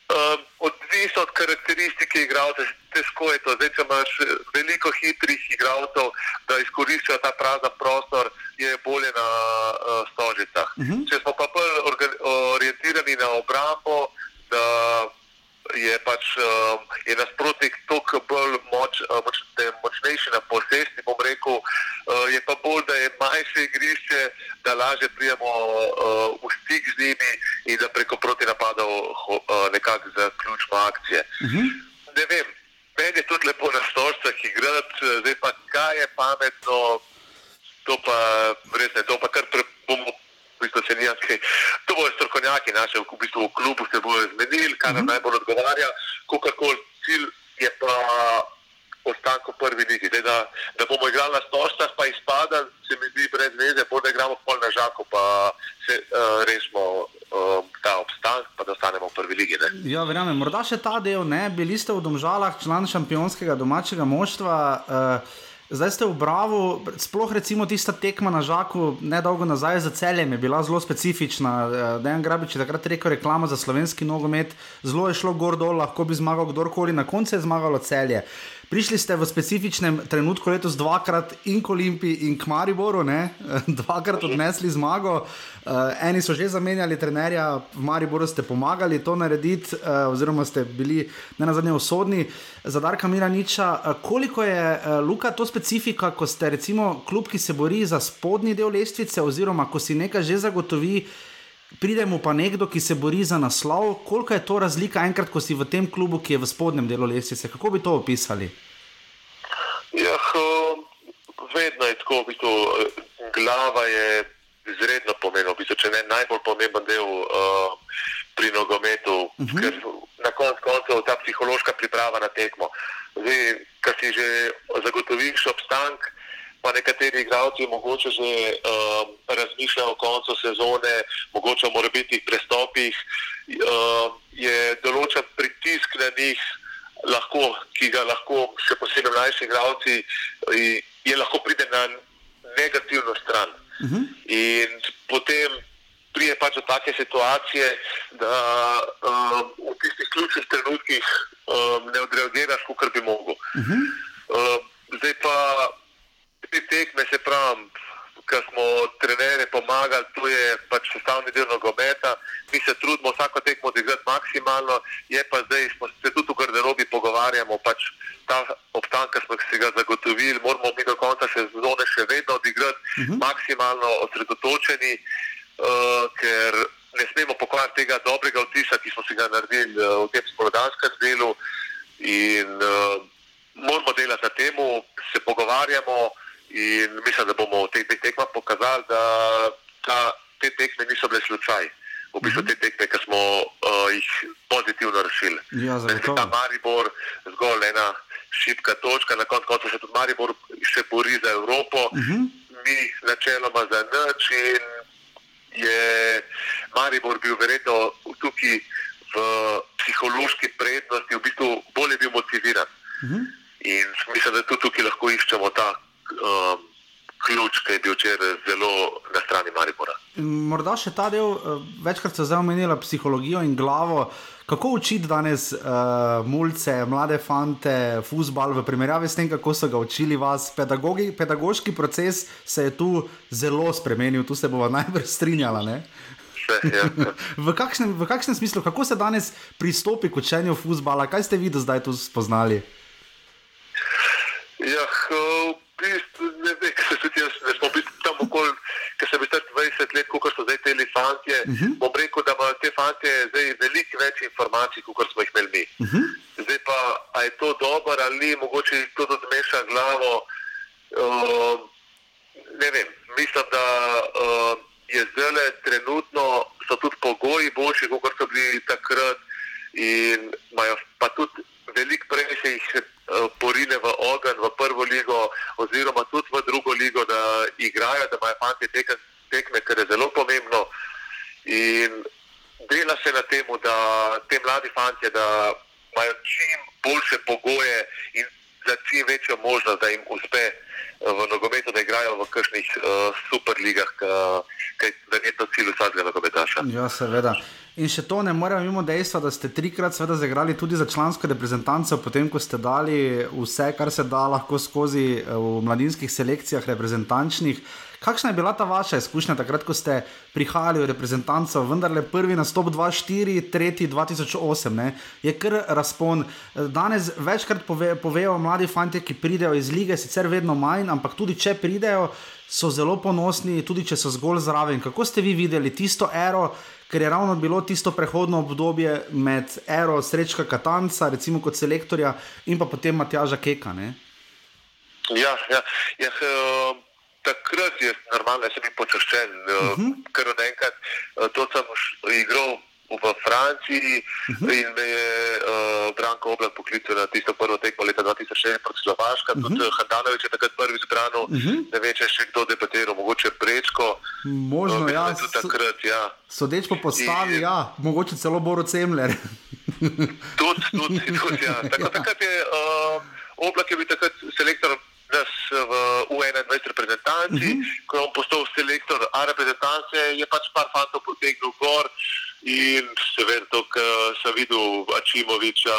[SPEAKER 5] Um, odvisno od karakteristike igralcev, težko je to. Zdaj, če imaš eh, veliko hitrih igralcev, da izkoriščajo ta prazen prostor, je bolje na uh, stožicah. Uh mhm. -huh. Če smo pa bolj orientirani na obrambo, da je pač um, je nasprotnik toliko bolj moč, uh, moč, močnejši na posesti, bom rekel, uh, je pa bolj, da je manjše igrišče, da lažje prijemo uh, v stik z njimi in da preko proti napadov uh, nekako zaključimo akcije. Uh mhm. -huh. Ne vem, meni je tudi lepo na stolcah igrati, zdaj pa kaj je pametno, to pa res ne, to pa kar pre, bomo bistvu se ni kaj. To bojo strokovnjaki naše v, bistvu v klubu se bojo zmenili, kar nam uh mhm. -huh. najbolj odgovarja. Kakorkoli cilj je pa ostanko prvi ligi. Zdaj, da, da bomo igrali na stožcah, pa izpada, se mi zdi brez veze, bolj da igramo pol na žaku, pa se uh, rešimo. Um, ta obstanek, pa da ostanemo v prvi ligi. Ne?
[SPEAKER 1] Ja, verjamem, morda še ta del, ne, bili ste v Domžalah, član šampionskega domačega moštva. Uh, Zdaj ste v Bravo, sploh recimo tista tekma na Žaku, ne dolgo nazaj za celjem, je bila zelo specifična. Eh, Dejan Grabič je takrat rekel reklama za slovenski nogomet, zelo je šlo gor dol, lahko bi zmagal kdorkoli, na koncu je zmagalo celje. Prišli ste v specifičnem trenutku letos dvakrat in k Olimpiji in k Mariboru, ne? dvakrat odnesli zmago. Uh, eni so že zamenjali trenerja, v Mariboru ste pomagali to narediti, uh, oziroma ste bili ne na zadnje usodni. Za Darka Miraniča, uh, koliko je uh, Luka to specifika, ko ste recimo klub, ki se bori za spodnji del lestvice, oziroma ko si nekaj že zagotovi pridemo pa nekdo, ki se bori za naslov, koliko je to razlika enkrat, ko si v tem klubu, ki je v spodnjem delu lesice. Kako bi to opisali?
[SPEAKER 5] Ja, vedno je tako, v bistvu, glava je izredno pomembna, v bistvu, če ne najbolj pomemben del uh, pri nogometu, uh mhm. -huh. ker na koncu koncev ta psihološka priprava na tekmo. Zdaj, kar si že zagotoviš obstanek, pa nekateri igralci mogoče že um, razmišljajo o koncu sezone, mogoče o morebitnih prestopih, um, je določen pritisk na njih, lahko, ki ga lahko še posebej mlajši igralci, je lahko pride na negativno stran. Uh mhm. -huh. In potem prije pač do take situacije, da um, v tistih ključnih trenutkih um, ne odreagiraš, kot bi mogel. Uh -huh. um, zdaj pa Te tekme se pravim, ki smo trenerje pomagali, to je pač sestavni del nogometa. Mi se trudimo vsako tekmo odigrati maksimalno, je pa zdaj, smo se tudi v garderobi pogovarjamo, pač ta obstan, ki smo si ga zagotovili, moramo mi do konca sezone še vedno odigrati uh -huh. maksimalno osredotočeni, uh, ker ne smemo pokvariti tega dobrega vtisa, ki smo si ga naredili uh, v tem sporodanskem delu in uh, moramo delati na temu, se pogovarjamo in mislim, da bomo v teh dveh tekmah pokazali, da ta, te tekme niso bile slučaj. V bistvu te tekme, ki smo uh, jih pozitivno rešili.
[SPEAKER 1] Ja,
[SPEAKER 5] ta Maribor zgolj ena šipka točka, na koncu konca se tudi Maribor še bori za Evropo, uh
[SPEAKER 1] Mhm.
[SPEAKER 5] -huh. mi načeloma za nič in je Maribor bil verjetno tukaj v psihološki prednosti, v bistvu bolje bil motiviran.
[SPEAKER 1] Uh -huh.
[SPEAKER 5] In mislim, da tudi tukaj lahko iščemo ta um, ključ, ki je bil včeraj zelo na strani Maribora.
[SPEAKER 1] Morda še ta del, eh, večkrat ste zdaj omenili psihologijo in glavo. Kako učiti danes uh, mulce, mlade fante, futbal v primerjavi s tem, kako so ga učili vas? Pedagogi, pedagoški proces se je tu zelo spremenil, tu se bomo najbrž strinjali. Ne?
[SPEAKER 5] Vse, ja.
[SPEAKER 1] v, kakšnem, v kakšnem smislu, kako se danes pristopi k učenju futbola? Kaj ste vi do zdaj tu spoznali?
[SPEAKER 5] Ja, bistvu ne vem, kaj se tudi jaz, ne smo bili tam okoli, ker sem bil 20 let, kot so zdaj te fantje. Uh -huh. Bom rekel, da imajo te fantje zdaj veliko več informacij, kot smo jih imeli mi. Uh -huh. Zdaj pa, a je to dobro ali ni, mogoče to tudi meša glavo. Uh, ne vem, mislim, da uh, je zdaj trenutno, so tudi pogoji boljši, kot so bili takrat in imajo pa tudi veliko prej se jih uh, porine v ogen, v prvo ligo, oziroma tudi v drugo ligo, da igrajo, da imajo fanti tekme, tekme, kar je zelo pomembno. In dela se na tem, da te mladi fanti, da imajo čim boljše pogoje in za čim večjo možnost, da jim uspe v nogometu, da igrajo v kakšnih uh, superligah, ki je verjetno cilj vsakega nogometaša.
[SPEAKER 1] Ja, seveda. In še to ne moremo mimo dejstva, da ste trikrat zagrali tudi za člansko reprezentanco, potem ko ste dali vse, kar se da lahko skozi v mladinskih selekcijah reprezentančnih. Kakšna je bila ta vaša izkušnja takrat, ko ste prihajali v reprezentanco, vendar le prvi nastop 2-4, tretji 2008, ne? je kar razpon. Danes večkrat pove, povejo mladi fanti, ki pridejo iz lige, sicer vedno manj, ampak tudi če pridejo, so zelo ponosni, tudi če so zgolj zraven. Kako ste vi videli tisto ero, ker je ravno bilo tisto prehodno obdobje med ero Srečka Katanca, recimo kot selektorja, in pa potem Matjaža Keka? Ne?
[SPEAKER 5] Ja, ja. ja uh takrat je normalno, da sem bil počaščen, uh -huh. ker naenkrat to sem igral v Franciji uh -huh. in me je uh, Branko Oblak poklical na tisto prvo tekmo leta 2006 proti Slovaška. Uh -huh. Tudi Handanovič je takrat prvi zbran, uh -huh. ne vem, če je še kdo debatiral, mogoče Prečko.
[SPEAKER 1] Možno, uh, ja.
[SPEAKER 5] Tudi takrat, ja.
[SPEAKER 1] Sodeč po postavi, in, ja, mogoče celo Boro Cemler.
[SPEAKER 5] tudi, tudi, tudi, ja. Tako, takrat je uh, Oblak je bil takrat selektor nas v U21 reprezentanci, uh -huh. ko je on postal selektor A reprezentance, je pač par fantov potegnil gor. In seveda, to, kar sem videl, Ačimoviča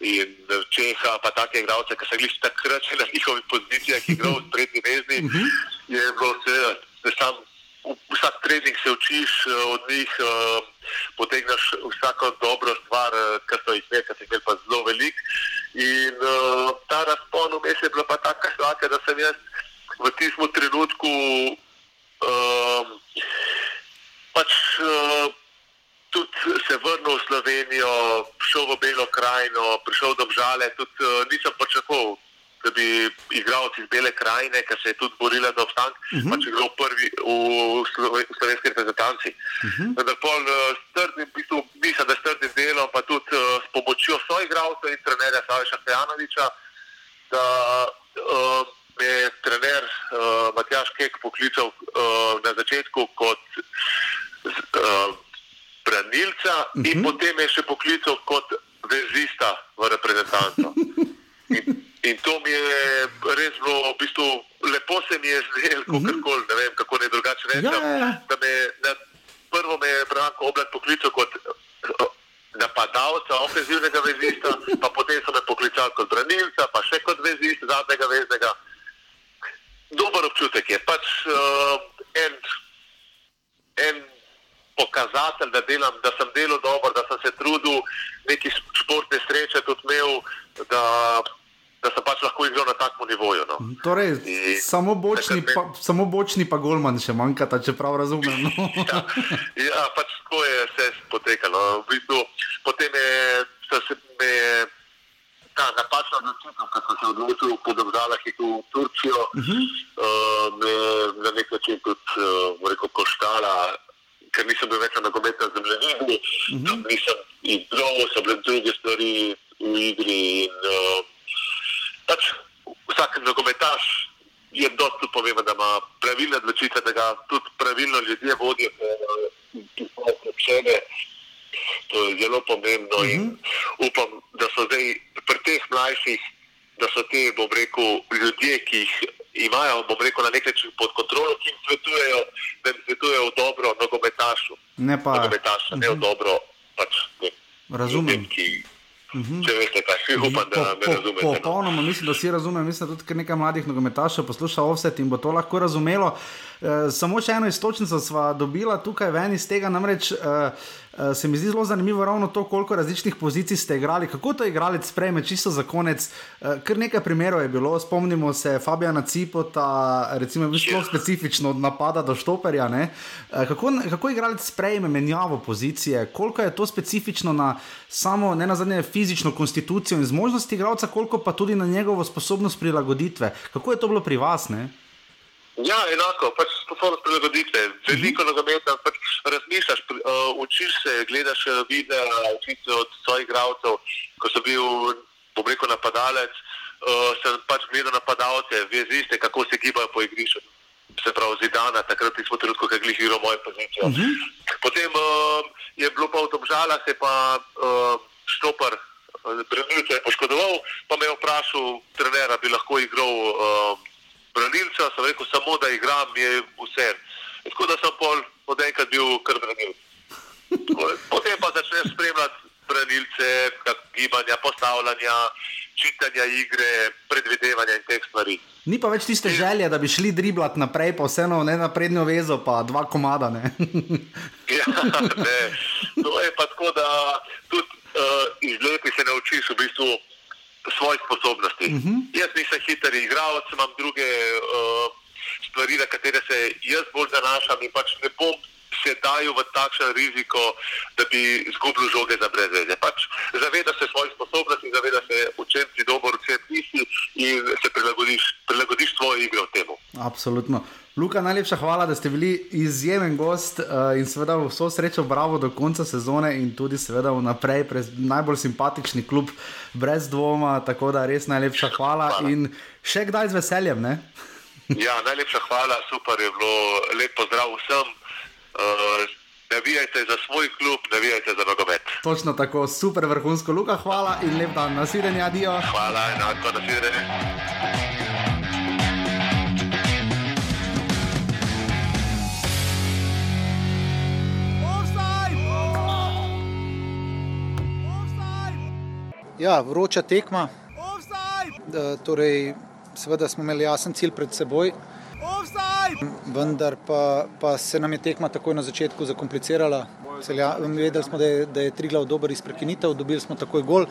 [SPEAKER 5] in Čeha, pa take igralce, ki so bili takrat na njihovih pozicijah, ki igrajo v sprednji vezni, uh -huh. je bilo seveda, da sam vsak trening se učiš od njih, potegneš vsako dobro stvar, kar so jih nekaj, je pa zelo velik. In uh, ta razpon vmes je bila pa taka slaka, da sem jaz v tistem trenutku uh, pač uh, vrnil v Slovenijo, šel v Belo krajino, prišel do Žale, tudi uh, nisem pričakoval, da bi igralci iz Bele krajine, ki se je tudi borila za obstanek, uh -huh. pač igral prvi v, v slovenski reprezentanci. Uh -huh. Da pol uh, strdnim, v bistvu, mislim, da s trdnim delom, pa tudi uh, s pomočjo svojih igralcev in trenerja Saviša Fejanoviča, da uh, me je trener uh, Matjaš Kek poklical uh, na začetku kot uh, branilca uh -huh. in potem je še poklical kot vezista v reprezentanco. In, in to mi je res bilo, v bistvu, lepo se mi je zdelo, uh -huh. ne vem, kako ne drugače reči.
[SPEAKER 1] Ja, ja, ja.
[SPEAKER 5] Prvo me je Branko Oblak poklical kot napadalca, ofenzivnega vezista, pa potem so me poklicali kot branilca, pa še kot vezista, zadnjega veznega. Dober občutek je, pač uh, en, en pokazatelj, da, delam, da sem delal dobro, da sem se trudil, neki športne sreče tudi imel, da, da sem pač lahko igral na takem nivoju. No.
[SPEAKER 1] Torej, In, samo, bočni, pa, samo bočni pa golman še manjkata, če prav razumem. No.
[SPEAKER 5] ja, ja, pač tako je vse potekalo. V bistvu, potem je se me ta napačna odločitev, ko sem se odločil po državah, ki v Turčijo, uh -huh. uh, me na nek način tudi uh, rekel, koštala. Ker nisem bil več na nogometnem zemljevidu, uh -huh. nisem igral, so bile druge stvari v igri. In, uh, pač vsak nogometaš je dosti pomemben, da ima pravilne odločitve, da ga tudi pravilno ljudje vodijo, ki so vse sebe. To je zelo pomembno uh -huh. in mhm. upam, da so zdaj pri teh mlajših, da so te, bom rekel, ljudje, ki jih imajo, bom rekel, na nek način pod kontrolo, ki jim svetujejo, da jim svetujejo v dobro nogometašu.
[SPEAKER 1] Ne pa.
[SPEAKER 5] Nogometaša, uh -huh. ne v mhm. dobro, pač ne.
[SPEAKER 1] Razumem.
[SPEAKER 5] Ljudem, ki, Uhum. Če veste, kaj si upam, da me razumete. No.
[SPEAKER 1] Popolnoma, mislim, da vsi razumemo. Mislim, da tudi nekaj mladih nogometašev posluša vse in bo to lahko razumelo. E, samo še eno istočnico smo dobila tukaj ven iz tega, namreč. E, Uh, se mi zdi zelo zanimivo ravno to, koliko različnih pozicij ste igrali, kako to igralec sprejme, čisto za konec. Uh, kar nekaj primerov je bilo, spomnimo se Fabijana Cipota, recimo, zelo specifično od napada do štoperja. Uh, kako, kako igralec sprejme menjavo pozicije, koliko je to specifično na samo, ne na zadnje, fizično konstitucijo in zmožnosti igralca, koliko pa tudi na njegovo sposobnost prilagoditve. Kako je to bilo pri vas? Ne?
[SPEAKER 5] Ja, enako, pač sposobnost prilagoditve. Veliko mhm. nogometa, pač razmišljaš, uh, učiš se, gledaš eh, videa, učiš se od svojih igralcev. Ko sem bil, bom rekel, napadalec, uh, sem pač gledal napadalce, veziste, kako se gibajo po igrišču. Se pravi, zidana, takrat smo trenutko, ki glih igral mojo pozicijo. Uh mhm. -huh. Potem uh, je bilo pa v Tomžalah, se pa uh, štopar, branilce je poškodoval, pa me je vprašal, trenera bi lahko igral. Uh, branilca, sem rekel samo, da igram, je vse. Tako da sem pol od enkrat bil kar branil. Potem pa začneš spremljati branilce, gibanja, postavljanja, čitanja igre, predvidevanja in teh stvari.
[SPEAKER 1] Ni pa več tiste želje, da bi šli driblat naprej, pa vseeno ne na prednjo vezo, pa dva komada. Ne?
[SPEAKER 5] ja, ne. To je pa tako, da tudi uh, iz lepi se naučiš v bistvu svojih sposobnosti. Uh mhm. -huh. Jaz nisem hiter igralec, imam druge uh, stvari, na katere se jaz bolj zanašam in pač ne bom se dajal v takšen riziko, da bi izgubil žoge za brezveze. Pač zaveda se svojih sposobnosti, zaveda se, v čem si dober, v čem nisi in se prilagodiš, prilagodiš svoje igre v temu.
[SPEAKER 1] Absolutno. Luka, najlepša hvala, da ste bili izjemen gost uh, in seveda vso srečo, bravo do konca sezone in tudi seveda vnaprej, najbolj simpatični klub, brez dvoma. Tako da res najlepša hvala, hvala. in še kdaj z veseljem. Ne?
[SPEAKER 5] ja, najlepša hvala, super je bilo, lep pozdrav vsem. Uh, Navijajte za svoj klub, navijajte za nogomet.
[SPEAKER 1] Točno tako, super vrhunsko, Luka, hvala in lep dan, nasvidenje, adijo.
[SPEAKER 5] Hvala, enako, nasvidenje.
[SPEAKER 6] Ja, vroča tekma. Torej, seveda smo imeli jasen cilj pred seboj. Vendar pa, pa se nam je tekma takoj na začetku zakomplicirala. Vedeli smo, da je, da je Triglav dober iz prekinitev, dobili smo takoj gol.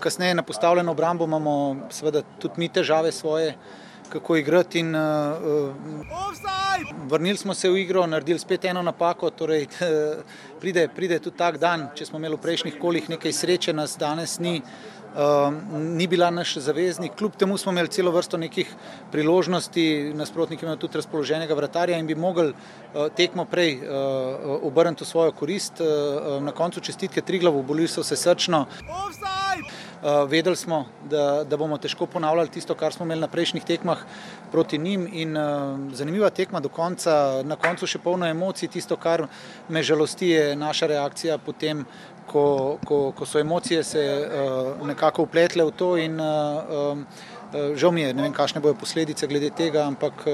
[SPEAKER 6] Kasneje na postavljeno obrambo imamo seveda tudi mi težave svoje kako igrati. In, uh, vrnili smo se v igro, naredili spet eno napako. Torej, pride, pride tudi tak dan, če smo imeli v prejšnjih kolih nekaj sreče, nas danes ni. Uh, ni bila naš zaveznik, kljub temu smo imeli celo vrsto nekih priložnosti, nasprotniki imajo tudi razpoloženega vratarja in bi mogli uh, tekmo prej uh, obrniti v svojo korist. Uh, na koncu čestitke Triglavu, bolili so se srčno. Offside! Uh, vedeli smo, da, da bomo težko ponavljali tisto, kar smo imeli na prejšnjih tekmah proti njim. In, uh, zanimiva tekma do konca, na koncu še polno emocij. Tisto, kar me žalosti, je naša reakcija potem, ko, ko, ko so emocije se uh, nekako upletle v to. In, uh, um, Žal mi je, ne vem, kakšne bodo posledice glede tega, ampak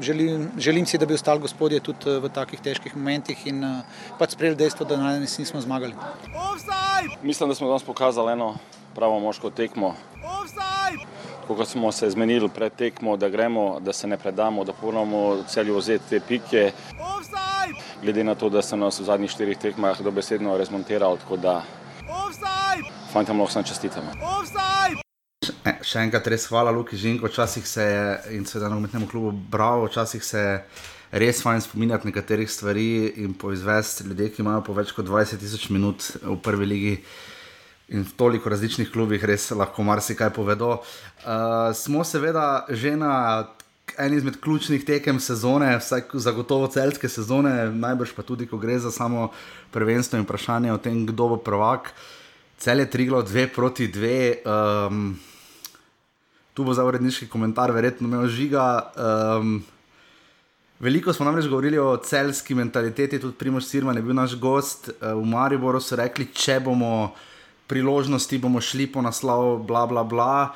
[SPEAKER 6] želim, želim si, da bi ostali gospodje tudi v takih težkih momentih in pač sprejeli dejstvo, da danes nismo zmagali.
[SPEAKER 7] Mislim, da smo danes pokazali eno pravo moško tekmo. Ko smo se zmenili pred tekmo, da gremo, da se ne predamo, da moramo celju vzeti te pike. Glede na to, da so nas v zadnjih štirih tekmah dobesedno razmontirali, tako da fantom lahko čestitamo.
[SPEAKER 1] Še, še enkrat res hvala, Luki Žinko. Včasih se je in seveda na umetnem klubu bravo, včasih se je res fajn spominjati nekaterih stvari in poizvesti ljudi, ki imajo po več kot 20 tisoč minut v prvi ligi. In v toliko različnih klubih res lahko marsikaj povedo. Uh, smo seveda že na eni izmed ključnih tekem sezone, vsaj zagotovo celske sezone, najbrž pa tudi, ko gre za samo prvenstvo in vprašanje o tem, kdo bo prvak. Cel je triglo dve proti dve. Um, tu bo za uredniški komentar, verjetno me ožiga. Um, Veliko smo namreč govorili o celski mentaliteti, tudi Primož Sirman je bil naš gost. Eh, v Mariboru so rekli, če bomo priložnosti, bomo šli po naslov, bla, bla, bla.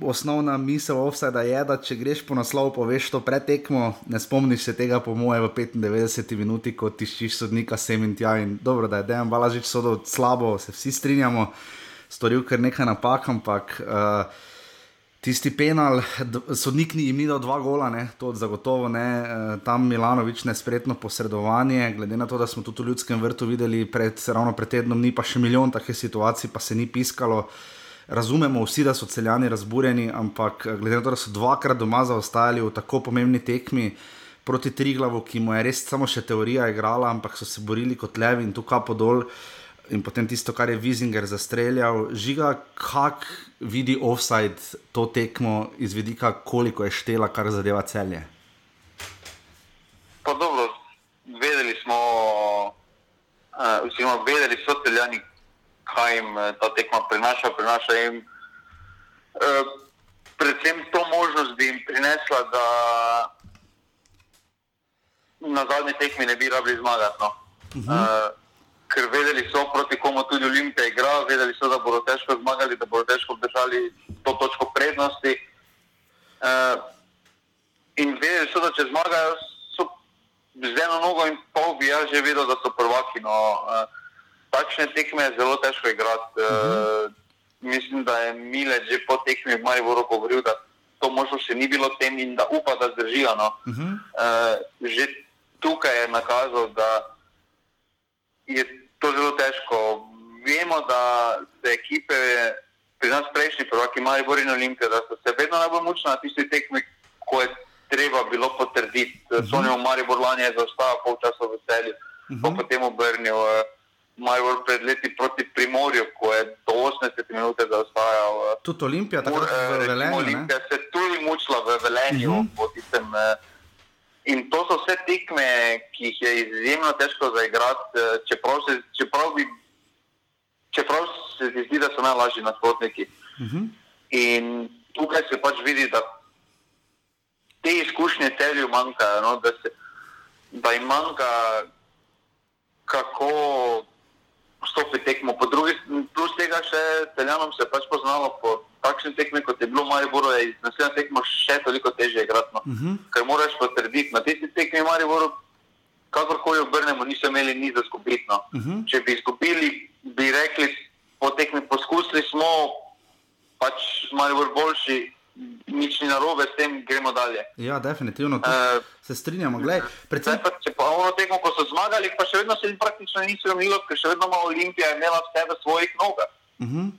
[SPEAKER 1] Osnovna misel offsajda je, da če greš po naslovu, poveš to pretekmo, ne spomniš se tega, po moje, v 95 minuti, ko tiščiš sodnika sem in tja. In dobro, da je dejan balažič sodel slabo, se vsi strinjamo, storil kar nekaj napak, ampak. Uh, tisti penal, sodnik ni imel dva gola, ne, to zagotovo ne, eh, tam Milanovič nespretno posredovanje, glede na to, da smo tudi v ljudskem vrtu videli pred, ravno pred tednom, ni pa še milijon takih situacij, pa se ni piskalo. Razumemo vsi, da so celjani razburjeni, ampak eh, glede na to, da so dvakrat doma zaostajali v tako pomembni tekmi proti Triglavu, ki mu je res samo še teorija igrala, ampak so se borili kot levi in tukaj podol. In potem tisto, kar je Vizinger zastreljal, žiga, kako vidi offside to tekmo iz vidika, koliko je štela, kar zadeva celje.
[SPEAKER 2] Pa dobro, vedeli smo, uh, oziroma vedeli so celjani, kaj jim uh, ta tekma prinaša. prinaša jim, uh, predvsem to možnost bi jim prinesla, da na zadnji tekmi ne bi rabili zmagati. No. Uh -huh. uh, ker vedeli so, proti komu tudi Olimpija igra, vedeli so, da bodo težko zmagali, da bodo težko obdržali to točko prednosti. Uh, in vedeli so, da če zmagajo, so z eno nogo in pol bi jaz že vedel, da so prvaki. No. Uh, takšne tekme je zelo težko igrati. Uh, uh, mislim, da je Mile že po tekmi v Mariboru govoril, da to možno še ni bilo tem in da upa, da zdržijo. No. Uh -huh. uh, že tukaj je nakazal, da je to zelo težko. Vemo, da se ekipe, pri nas prejšnji prvaki, imajo bolj in olimpije, da so se vedno najbolj mučili na tistih tekmih, ko je treba bilo potrditi. Uh -huh. Sonijo Maribor lani je zaostajal pol časa v celju, uh -huh. pa potem obrnil. Eh, Major pred leti proti Primorju, ko je do 80 minut zaostajal. Eh,
[SPEAKER 1] tudi Olimpija, tako da je
[SPEAKER 2] Velenje. Olimpija se tudi mučila v Velenju, uh mhm. -huh. po tistem. Eh, In to so vse tekme, ki jih je izjemno težko zaigrati, eh, čeprav se, čeprav bi, čeprav se zdi, da so najlažji nasprotniki. Uh mhm. -huh. In tukaj se pač vidi, da te izkušnje celju manjkajo, no? da, se, da jim manjka, kako stopiti tekmo. Po drugi plus tega še celjanom se pač poznalo. Po, takšne tekme, kot je bilo v Mariboru, je na naslednjem tekmo še toliko težje igrati. No. Uh mhm. -huh. Ker moraš potrditi, na tistih tekmih v Mariboru, kakorkoli obrnemo, niso imeli ni za skupiti. No. Uh mhm. -huh. Če bi izgubili, bi rekli, po tekmi poskusili smo, pač Maribor boljši. Nič ni narobe, s tem gremo dalje.
[SPEAKER 1] Ja, definitivno. Uh, se strinjamo. Glej,
[SPEAKER 2] predvsem... pa, če pa ono tekmo, ko so zmagali, pa še vedno se jim praktično niso imeli, ker še vedno ima Olimpija imela vse v svojih nogah. Uh mhm. -huh.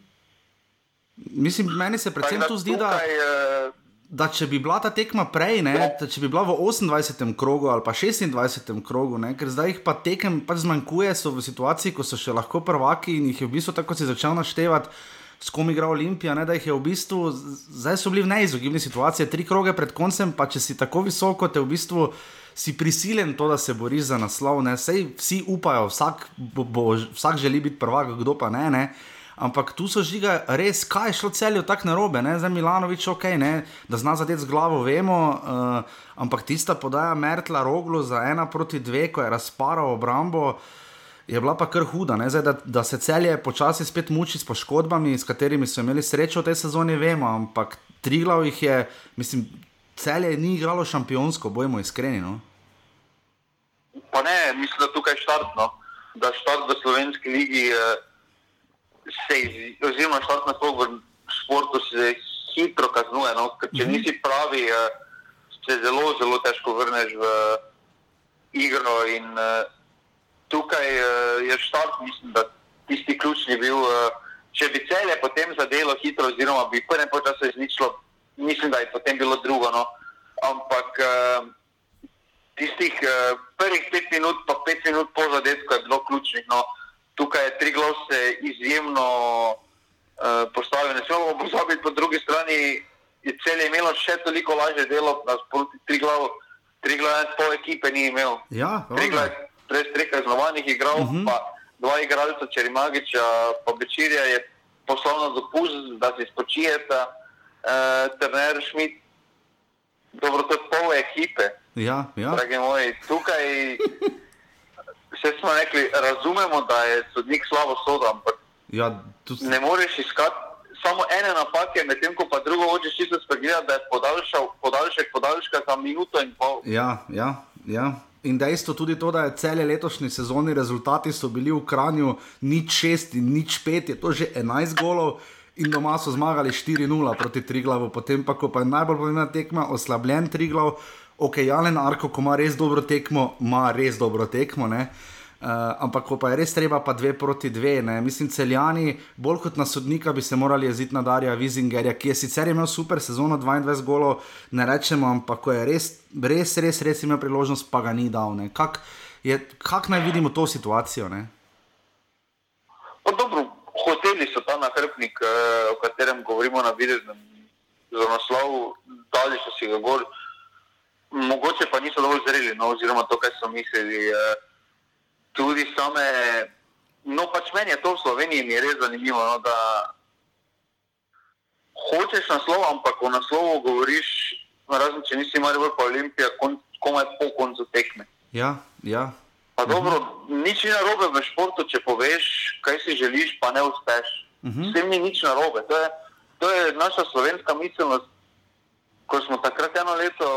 [SPEAKER 1] Mislim, meni se predvsem tu zdi, da, eh, da če bi bila ta tekma prej, ne, če bi bila v 28. krogu ali pa 26. krogu, ne, ker zdaj jih pa tekem pač zmanjkuje, so v situaciji, ko so še lahko prvaki in jih je v bistvu tako si začel naštevati. S kom igra Olimpija, ne, da jih je v bistvu, zdaj so bili v neizogibni situaciji, tri kroge pred koncem, pa če si tako visoko, te v bistvu si prisilen to, da se boriš za naslov. Sej vsi upajo, vsak, bo, bo, vsak želi biti prvak, kdo pa ne. ne. Ampak tu so žiga res, kaj je šlo celju tako narobe, ne? za Milanovič, ok, ne? da zna zadeti z glavo, vemo. Uh, ampak tista podaja Mertla Roglu za ena proti dve, ko je razparal obrambo, je bila pa kar huda. Zdaj, da, da se celje počasi spet muči s poškodbami, s katerimi so imeli srečo v tej sezoni, vemo. Ampak tri glav jih je, mislim, celje ni igralo šampionsko, bojmo iskreni. No?
[SPEAKER 2] Pa ne, mislim, da tukaj štartno, da štart v slovenski ligi. Uh se, oziroma šport na svojem športu se hitro kaznuje. No? Če mhm. nisi pravi, eh, se zelo, zelo težko vrneš v igro. In, uh, tukaj uh, je štart, mislim, da tisti ključni bil uh, če bi celje potem zadelo hitro, oziroma bi prvem času izničilo, mislim, da je potem bilo drugo. No. Ampak uh, tistih uh, prvih pet minut, pa pet minut po zadetku je bilo ključnih. No. Tukaj je tri glose izjemno uh, postavljene. Če bomo pozabili po drugi strani, je celje imelo še toliko lažje delo, da sproti tri glave, tri glave, pol ekipe ni imel.
[SPEAKER 1] Ja,
[SPEAKER 2] tri glave, res treh kaznovanih igral, uh
[SPEAKER 1] Mhm.
[SPEAKER 2] -huh. pa dva igralca, Čerimagiča, pa Bečirja je poslovno dopust, da si spočijeta, uh, trener Šmit, dobro, to je pol ekipe,
[SPEAKER 1] Ja, ja.
[SPEAKER 2] dragi moji. Tukaj vse smo rekli, razumemo, da je sodnik slabo sodo, ampak
[SPEAKER 1] ja tu, s-
[SPEAKER 2] ne moreš iskati samo ene napake, medtem ko pa drugo hočeš čisto spregledati, da je podaljšal, podaljšek podaljška za minuto in pol.
[SPEAKER 1] Ja, ja, ja. In dejstvo tudi to, da je cele letošnji sezoni rezultati so bili v Kranju nič šest in nič pet, je to že 11 golov. In doma so zmagali 4-0 proti Triglavu, potem pa, ko pa je najbolj pomembna tekma, oslabljen Triglav, ok, Jalen Arko, ko ima res dobro tekmo, ima res dobro tekmo, ne. Uh, ampak, ko pa je res treba, pa dve proti dve, ne. mislim, celjani, bolj kot na sodnika, bi se morali jeziti na Darja Vizingerja, ki je sicer imel super sezono, 22 golov, ne rečemo, ampak ko je res, res, res, res imel priložnost, pa ga ni dal. ne. Kak, je, kak naj vidimo to situacijo? Ne?
[SPEAKER 2] Pa dobro, hoteli so ta nahrbnik, eh, o katerem govorimo na videznem za naslov, dali so si ga gor, mogoče pa niso dovolj zreli, no, oziroma to, kar so mislili. eh, Tudi same, no pač meni je to v Sloveniji mi je res zanimivo, no, da hočeš naslov, ampak o naslovu govoriš, razen če nisi Maribor pa Olimpija, kon, komaj po koncu tekme.
[SPEAKER 1] Ja, ja.
[SPEAKER 2] Pa dobro, nič ni narobe v športu, če poveš, kaj si želiš, pa ne uspeš. -huh. S tem ni nič narobe. To je, to je naša slovenska miselnost. Ko smo takrat eno leto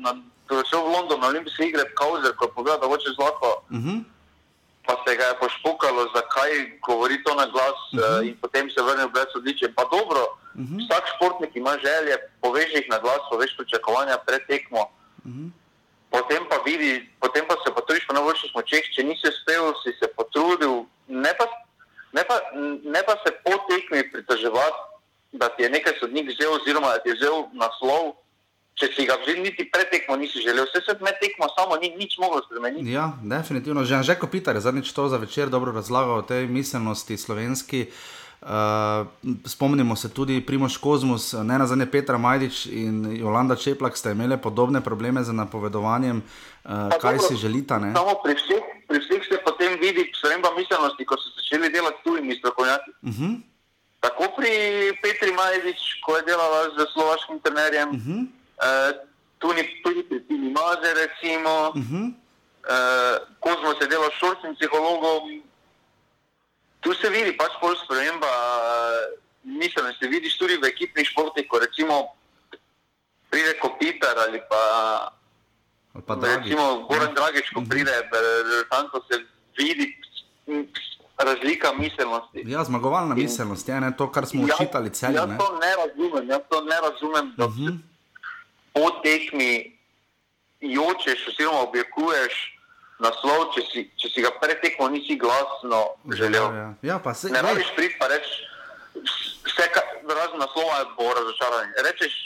[SPEAKER 2] na, šel v London na olimpijske igre, Kauzer, ko je povedal, da hoče zlato,
[SPEAKER 1] Uh -huh.
[SPEAKER 2] pa se ga je pošpukalo, zakaj govori to na glas uh -huh. in potem se vrne brez odličja. Pa dobro, uh -huh. vsak športnik ima želje, poveš jih na glas, poveš pričakovanja pred tekmo. Uh -huh. Potem pa vidi, potem pa se potrudiš po najboljših močeh, če nisi uspel, si se potrudil, ne pa, ne pa, ne pa se po tekmi pritoževati, da ti je nekaj sodnik vzel, oziroma da ti je vzel naslov, če si ga že niti pred tekmo nisi želel. Vse se med tekmo samo ni nič moglo spremeniti.
[SPEAKER 1] Ja, definitivno. Že Anžeko Pitar je zadnjič to za večer dobro razlagal o tej miselnosti slovenski. Uh, spomnimo se tudi Primoš Kozmus, ne na zadnje Petra Majdič in Jolanda Čeplak sta imeli podobne probleme z napovedovanjem, uh,
[SPEAKER 2] Pa
[SPEAKER 1] kaj
[SPEAKER 2] dobro,
[SPEAKER 1] si želita. Ne?
[SPEAKER 2] Samo pri vseh, pri vseh se potem vidi sprememba miselnosti, ko so začeli delati tujimi strokovnjaki.
[SPEAKER 1] Uh -huh,
[SPEAKER 2] Tako pri Petri Majdič, ko je delala z slovaškim trenerjem, uh
[SPEAKER 1] Mhm.
[SPEAKER 2] -huh. Uh, tudi, tudi pri Tini Maze, recimo, uh
[SPEAKER 1] uh
[SPEAKER 2] -huh.
[SPEAKER 1] -huh.
[SPEAKER 2] uh, Kozmo se dela s šolskim psihologom. Tu se vidi pač pol sprememba uh, miselnosti. Vidiš tudi v ekipnih športih, ko recimo pride Kopitar ali pa
[SPEAKER 1] Ali pa Dragič.
[SPEAKER 2] recimo Goran Dragič, ko pride, tam se vidi razlika miselnosti.
[SPEAKER 1] Ja, zmagovalna miselnost je ne, to, kar smo učitali celje.
[SPEAKER 2] Jaz
[SPEAKER 1] ne.
[SPEAKER 2] to ne razumem, jaz to ne razumem, da
[SPEAKER 1] Uh -huh.
[SPEAKER 2] Po tekmi jočeš oziroma objekuješ naslov, če si, če si ga pred tekmo nisi glasno želel.
[SPEAKER 1] Ja, ja. ja, pa se
[SPEAKER 2] Ne rabiš priti pa reči, vse razen naslova bo razočaranje. Rečeš,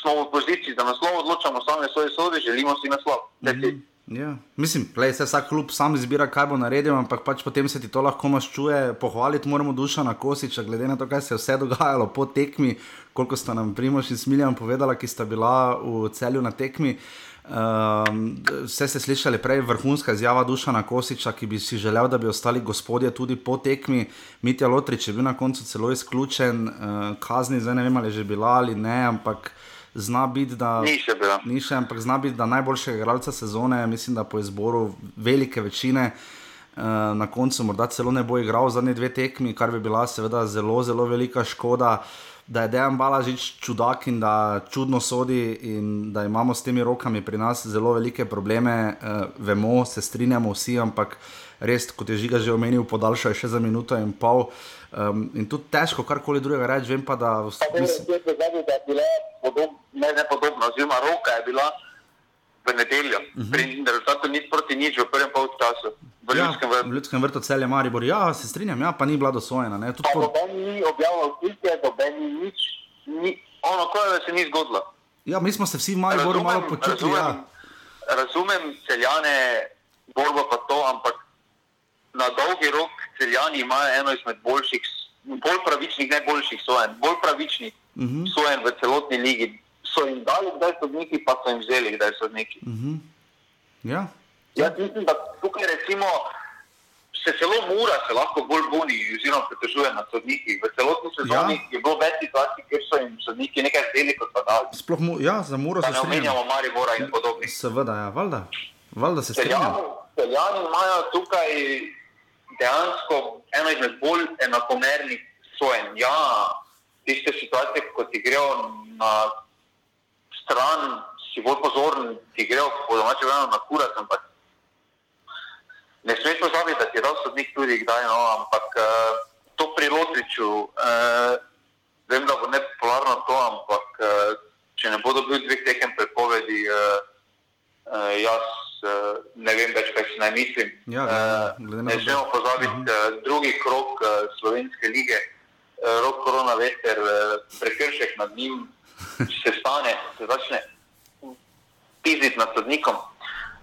[SPEAKER 2] smo v poziciji, da naslov odločamo sami svoje sodi, želimo si naslov. Mm.
[SPEAKER 1] Ja. Mislim, da se vsak klub sam izbira, kaj bo naredil, ampak pač potem se ti to lahko maščuje. Pohvaliti moramo duša na Kosiča, glede na to, kaj se je vse dogajalo po tekmi, koliko sta nam Primoš in Smiljan povedala, ki sta bila v celju na tekmi. Um, vse ste slišali prej, vrhunska izjava Dušana Kosiča, ki bi si želel, da bi ostali gospodje tudi po tekmi. Mitja Lotrič je bil na koncu celo izključen, uh, kazni zdaj ne vem, ali je že bila ali ne, ampak zna biti, da.
[SPEAKER 2] Ni še bila.
[SPEAKER 1] Ni še, ampak zna biti, da najboljšega igralca sezone, mislim, da po izboru velike večine. Uh, na koncu morda celo ne bo igral zadnje dve tekmi, kar bi bila seveda zelo, zelo velika škoda, da je Dejan Balažič čudak in da čudno sodi in da imamo s temi rokami pri nas zelo velike probleme. Uh, vemo, se strinjamo vsi, ampak res, kot je Žiga že omenil, podaljšal je še za minuto in pol. Um, in tudi težko karkoli drugega reči, vem pa, da
[SPEAKER 2] Pa
[SPEAKER 1] mislim,
[SPEAKER 2] da je bila podob, ne, ne podobna, oziroma roka je bila v nedeljo. Uh -huh. Pri rezultatu nič proti nič v prvem polčasu. V
[SPEAKER 1] Ja,
[SPEAKER 2] ljudskem
[SPEAKER 1] v
[SPEAKER 2] vrtu.
[SPEAKER 1] ljudskem vrtu celje Maribor, ja, se strinjam, ja, pa ni bila dosojena. Ne, tudi
[SPEAKER 2] Pa
[SPEAKER 1] po,
[SPEAKER 2] noben ni objavljal slike, noben ni nič, ni, ono, kot da se ni zgodilo.
[SPEAKER 1] ja, mi smo se vsi v Mariboru malo počutili. Ja.
[SPEAKER 2] razumem, razumem celjane, borbo pa to, ampak na dolgi rok celjani imajo eno izmed boljših, bolj pravičnih, ne boljših sojen, bolj pravičnih uh
[SPEAKER 1] Mhm.
[SPEAKER 2] -huh. sojen v celotni ligi. So jim dali, kdaj sodniki, pa so jim vzeli, kdaj sodniki. Uh -huh.
[SPEAKER 1] Ja.
[SPEAKER 2] Jaz mislim, da tukaj recimo se celo Mura se lahko bolj buni, oziroma pritožuje nad sodniki. V celotni sezoni
[SPEAKER 1] Ja.
[SPEAKER 2] ja. je bilo več situacij, kjer so jim sodniki nekaj zdeli kot pa dali.
[SPEAKER 1] Sploh mu, ja, za Muro se
[SPEAKER 2] ne
[SPEAKER 1] strinjam.
[SPEAKER 2] omenjamo Maribora in podobnih.
[SPEAKER 1] Seveda, ja, valjda. Valjda se strinjam.
[SPEAKER 2] Celjani, celjani imajo tukaj dejansko eno izmed bolj enakomernih sojen. Ja, tiste situacije, ko ti grejo na stran, si bolj pozoren, ti grejo po domače vremenu na kurat, ampak ne smeš pozabiti, da ti je dal sodnik tudi kdaj, no, ampak uh, to pri Lotriču, uh, vem, da bo nepopularno to, ampak uh, če ne bo dobil dveh tekem prepovedi, uh, uh, jaz uh, ne vem več, kaj si naj mislim.
[SPEAKER 1] Ja, na
[SPEAKER 2] ne
[SPEAKER 1] to,
[SPEAKER 2] smemo pozabiti uh, drugi krok uh, slovenske lige, uh, rok korona veter, uh, prekršek nad njim se stane, se začne piziti nad sodnikom,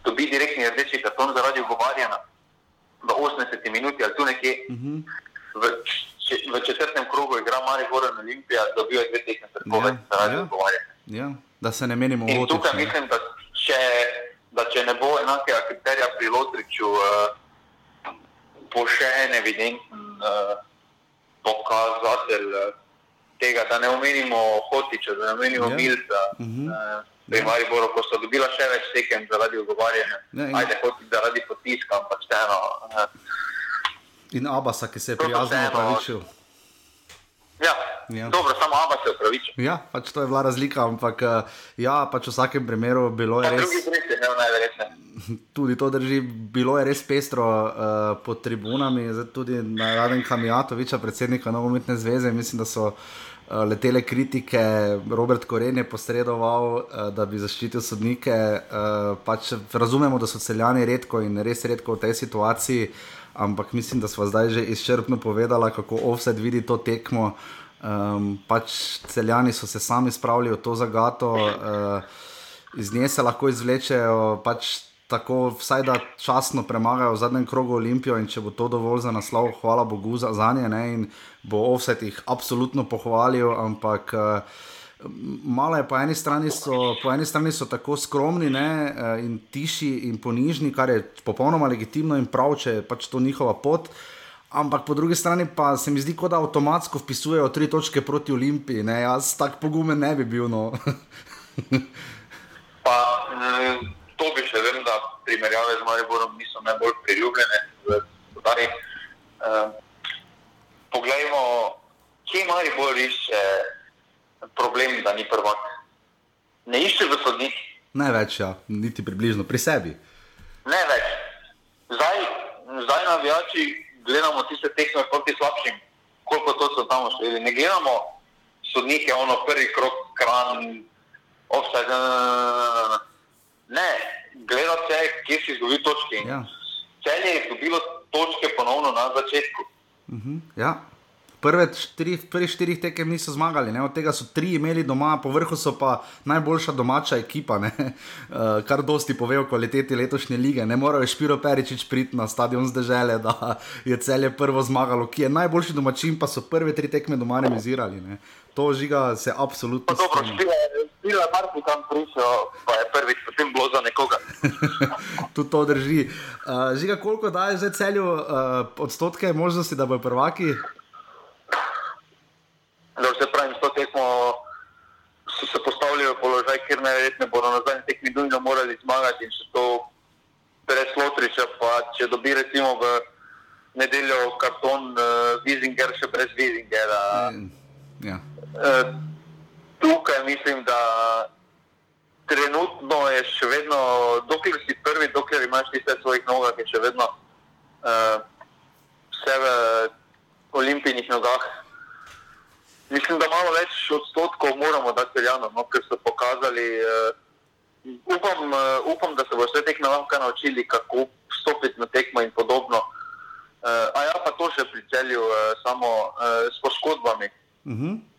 [SPEAKER 2] dobi direktni rdeči karton zaradi ugovarjanja v 80 minuti ali tu nekje. Uh
[SPEAKER 1] Mhm.
[SPEAKER 2] -huh. v, če, v četrtem krogu igra Maribor in Olimpija, dobijo dve tekme prepovedi
[SPEAKER 1] Ja,
[SPEAKER 2] zaradi
[SPEAKER 1] ja. Ja, da se ne menimo v
[SPEAKER 2] tukaj
[SPEAKER 1] Lotriču.
[SPEAKER 2] mislim, da če, da če ne bo enakega kriterija pri Lotriču, uh, bo še en evidenten uh, pokazatelj uh, tega, da ne omenimo Hotiča, da ne omenimo
[SPEAKER 1] Ja.
[SPEAKER 2] ja. Milca. Uh. -huh. uh, Pri Mariboru, ko so dobila še več tekem zaradi ugovarjanja,
[SPEAKER 1] Ja, in-
[SPEAKER 2] ajde hoti zaradi potiska, ampak vseeno. Uh,
[SPEAKER 1] In Abasa, ki se je prijazno opravičil.
[SPEAKER 2] ja.
[SPEAKER 1] Ja.
[SPEAKER 2] ja, dobro, samo Aba se upravičuje.
[SPEAKER 1] Ja, pač to je bila razlika, ampak eh, ja, pač v vsakem primeru bilo je
[SPEAKER 2] Pa
[SPEAKER 1] res. Tudi to drži, bilo je res pestro uh, pod tribunami, tudi na raden Kamijatoviča, predsednika Nogometne zveze. Mislim, da so letele kritike, Robert Koren je posredoval, uh, da bi zaščitil sodnike. Uh, pač razumemo, da so celjani redko in res redko v tej situaciji, ampak mislim, da smo zdaj že izčrpno povedali, kako offset vidi to tekmo. Um, pač celjani so se sami spravili v to zagato. Uh, iz nje se lahko izvlečejo, pač tako, vsaj da časno premagajo v zadnjem krogu Olimpijo in če bo to dovolj za naslov, hvala Bogu za, za nje. Ne, in bo offset jih absolutno pohvalil, ampak. Uh, Malo je po eni strani, so, po eni strani so tako skromni ne, eh, in tiši in ponižni, kar je popolnoma legitimno in prav, če je pač to njihova pot. Ampak po drugi strani pa se mi zdi, kot da avtomatsko vpisujejo tri točke proti Olimpiji. Ne. Jaz tako pogumen ne bi bil. No.
[SPEAKER 2] Pa mm, to bi še vem, da primerjave z Mariborom niso najbolj priljubljene. v Stari. Uh, poglejmo, kje Maribor išče problem, da ni prvak. Ne išče v sodnik,
[SPEAKER 1] Največ, ja, niti približno pri sebi.
[SPEAKER 2] ne več. Zdaj, zdaj navijači gledamo tiste tekme proti slabšim, koliko to so tam ušteli. Ne gledamo sodnike, ono prvi krok, kran, offside. Ne, ne, ne, ne, ne. Ne, gleda se, kje si izgubil točke.
[SPEAKER 1] Ja.
[SPEAKER 2] Celje je izgubilo točke ponovno na začetku.
[SPEAKER 1] Ja. Prve štiri, prvih štirih tekem niso zmagali, ne? od tega so tri imeli doma, po vrhu so pa najboljša domača ekipa, ne? uh, kar dosti pove o kvaliteti letošnje lige. Ne morajo Špiro Peričič priti na stadion zdržele, da je celje prvo zmagalo, ki je najboljši domačin, pa so prve tri tekme doma remisirali. Ne? To žiga se absolutno.
[SPEAKER 2] Dobro,
[SPEAKER 1] strinjam.
[SPEAKER 2] Špila Marko tam prišel, pa je prvič potem bilo za nekoga.
[SPEAKER 1] Tudi to drži. Uh, žiga, koliko daje zdaj celju uh, odstotke možnosti, da bojo prvaki?
[SPEAKER 2] da se pravi, s to tekmo so se postavili v položaj, kjer najverjetneje bodo na zadnji tekmi nujno morali zmagati in so to brez Lotriča, pa če dobi recimo v nedeljo karton uh, Vizinger, še brez Vizingera.
[SPEAKER 1] Ja.
[SPEAKER 2] Uh, mislim, da trenutno je še vedno, dokler si prvi, dokler imaš tiste svojih nogah, je še vedno uh, vse v olimpijskih nogah. Mislim, da malo več odstotkov moramo dati Celjanom, no, ker so pokazali. Uh, upam, uh, upam, da se bo vse tekme lahko naučili, kako stopiti na tekmo in podobno. Uh, a ja, pa to še pri celju, uh, samo uh, s poškodbami. Uh
[SPEAKER 1] Mhm.
[SPEAKER 2] -huh.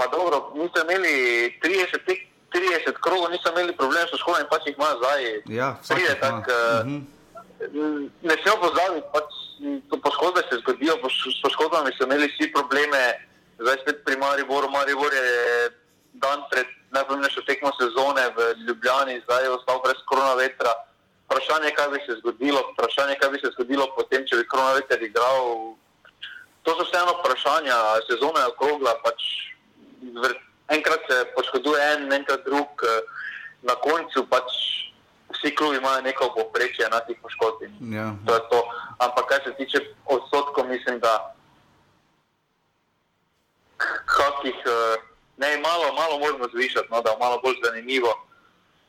[SPEAKER 2] Pa dobro, mi smo imeli 30, tek, 30 krogov, nismo imeli problem s poškodbami, pač jih ima zdaj.
[SPEAKER 1] Ja,
[SPEAKER 2] Pride
[SPEAKER 1] jih ima.
[SPEAKER 2] tak, uh,
[SPEAKER 1] Mhm.
[SPEAKER 2] Ne smemo pozabiti, pač, to poškodbe se zgodijo, s poškodbami so imeli vsi probleme, zdaj spet pri Mariboru. Maribor je dan pred najpomembnejšo tekmo sezone v Ljubljani, zdaj je ostal brez korona vetra. Vprašanje, kaj bi se zgodilo, vprašanje, kaj bi se zgodilo potem, če bi korona veter igral. To so vseeno vprašanja, sezona je okrogla, pač enkrat se poškoduje en, enkrat drug, eh, na koncu pač vsi klubi imajo neko poprečje na teh poškodb.
[SPEAKER 1] Ja.
[SPEAKER 2] To je to. Ampak kar se tiče odstotkov, mislim, da kakih, eh, ne, malo, malo moramo zvišati, no, da je malo bolj zanimivo.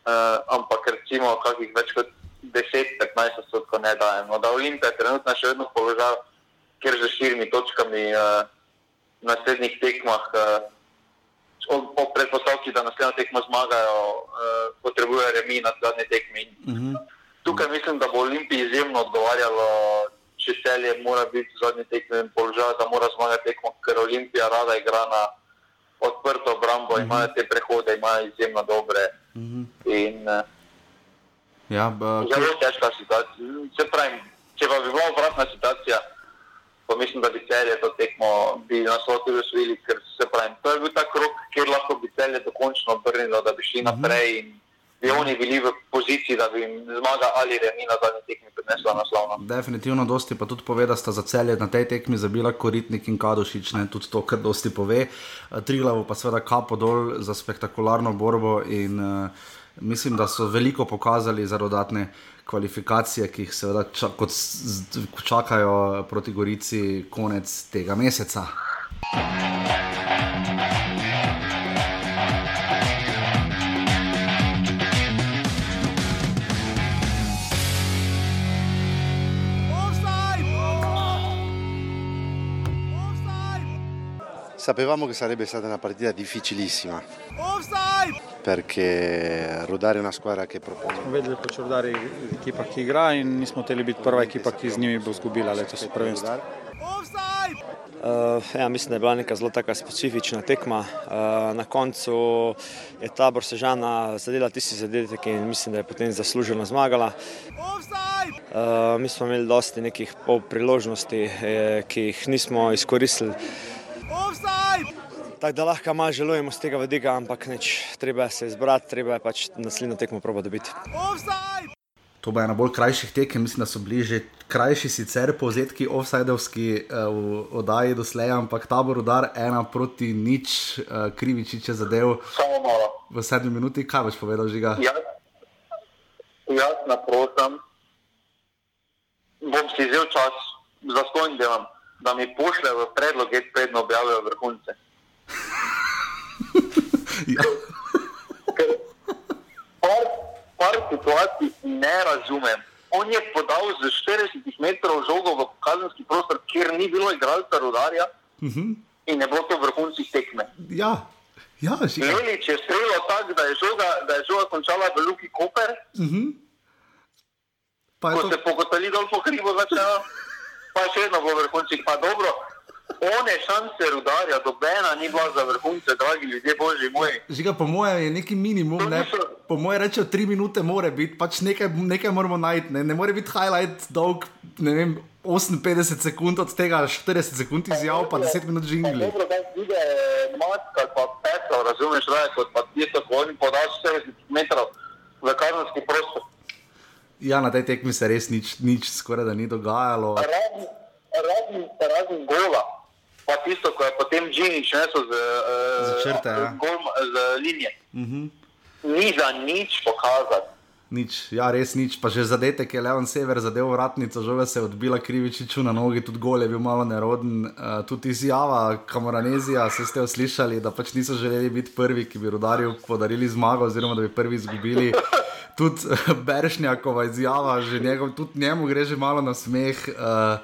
[SPEAKER 2] Uh, ampak recimo kakih več kot 10-15 odstotkov ne dajem. No, da Olimpija je trenutno še vedno v položaju, kjer že širimi točkami uh, na naslednjih tekmah. Uh, O, o predpostavki, da naslednjo tekmo zmagajo, uh, potrebujejo remi na zadnji tekmi.
[SPEAKER 1] Uh -huh.
[SPEAKER 2] Tukaj mislim, da bo Olimpiji izjemno odgovarjalo, če celje mora biti v zadnji tekmi položaj, da mora zmagati tekmo, ker Olimpija rada igra na odprto obrambo, uh -huh. imajo te prehode, imajo izjemno dobre. Uh -huh. In uh,
[SPEAKER 1] Ja, b-
[SPEAKER 2] zelo težka situacija. Se pravi, če pa bi bila obratna situacija, pa mislim, da bi celje to tekmo bi naslotili osvojili, ker se pravi, to je bil ta krok, kjer lahko bi celje dokončno obrnilo, da bi šli uh -huh. naprej in bi oni bili v poziciji, da bi jim zmaga ali remi na zadnji tekmi prinesla naslovno.
[SPEAKER 1] Definitivno, dosti pa tudi pove, da sta za celje na tej tekmi zabila Koritnik in Kadošič, ne tudi to, kar dosti pove. Triglavo pa seveda kapo dol za spektakularno borbo in uh, mislim, da so veliko pokazali za dodatne kvalifikacije, ki jih seveda čakajo proti Gorici konec tega meseca.
[SPEAKER 8] Sapevamo che sarebbe stata una partita difficilissima perché Rudare è una squadra che propone.
[SPEAKER 6] Vedeli pač Rudar je ekipa, ki igra in nismo hoteli biti prva ekipa, ki z njimi bo izgubila letos prvenstvo.
[SPEAKER 9] Uh, ja, mislim, da je bila neka zelo taka specifična tekma. Uh, na koncu je tabor Sežana zadela tisti zadetek in mislim, da je potem zasluženo zmagala. Uh, mi smo imeli dosti nekih pol priložnosti, eh, ki jih nismo izkoristili. Tako da lahko malo želujemo z tega vidika, ampak neč, treba se izbrati, treba je pač naslednjo tekmo proba dobiti.
[SPEAKER 1] To bo ena bolj krajših tekem, mislim, da so bili že krajši sicer povzetki offsajdovski uh, v oddaji doslej, ampak tabor udar ena proti nič, uh, krivičič je zadev
[SPEAKER 2] Samo malo.
[SPEAKER 1] v sedmi minuti. Kaj boš povedal, žiga?
[SPEAKER 2] Jaz, jaz naprošam, bom si vzel čas, za stojn delam, da mi pošlje v predlog, jaz predno objavijo vrhunce.
[SPEAKER 1] Ja.
[SPEAKER 2] Ker par, par situacij ne razumem. On je podal z 40 metrov žogo v kazenski prostor, kjer ni bilo igralca rodarja
[SPEAKER 1] Uh -huh.
[SPEAKER 2] in je bilo to v vrhuncih tekme.
[SPEAKER 1] Ja, ja.
[SPEAKER 2] Lelič je streljal tako, da je žoga, da je žoga končala v Luki Koper,
[SPEAKER 1] Uh -huh. Pa je
[SPEAKER 2] ko
[SPEAKER 1] to,
[SPEAKER 2] se pokotali dol po hribu začela, pa še vedno bo vrhunček. Pa dobro, one šanse rudarja, dobena ni bila za vrhunce, dragi ljudje, božji moj.
[SPEAKER 1] žiga, po mojem je neki minimum, ne? po mojem rečejo tri minute, more biti, pač nekaj, nekaj moramo najti, ne? ne more biti highlight dolg, ne vem, 58 sekund od tega, 40 sekund izjav, pa 10 minut žingli.
[SPEAKER 2] Dobro, da vide mask ali pa petrov, razumeš, raje kot pa tisto, ko oni podajo 40 metrov v kazenski prostor.
[SPEAKER 1] Ja, na tej tekmi se res nič, nič skoraj da ni dogajalo.
[SPEAKER 2] Razen, razen, razen gola, pa tisto, ko je potem Džinič nesel z, uh,
[SPEAKER 1] Z črte, ja.
[SPEAKER 2] gol, z linije.
[SPEAKER 1] Uh -huh.
[SPEAKER 2] Ni za nič pokazati.
[SPEAKER 1] Nič, ja, res nič. Pa že zadetek je Leon Sever zadev vratnico, žoga se je odbila krivičiču na nogi, tudi gol je bil malo neroden. Uh, tudi izjava Kamoranezija, se ste jo slišali, da pač niso želeli biti prvi, ki bi rodarju podarili zmago, oziroma da bi prvi izgubili. Tudi uh, Beršnjakova izjava, že njegov, tudi njemu gre že malo na smeh. Uh,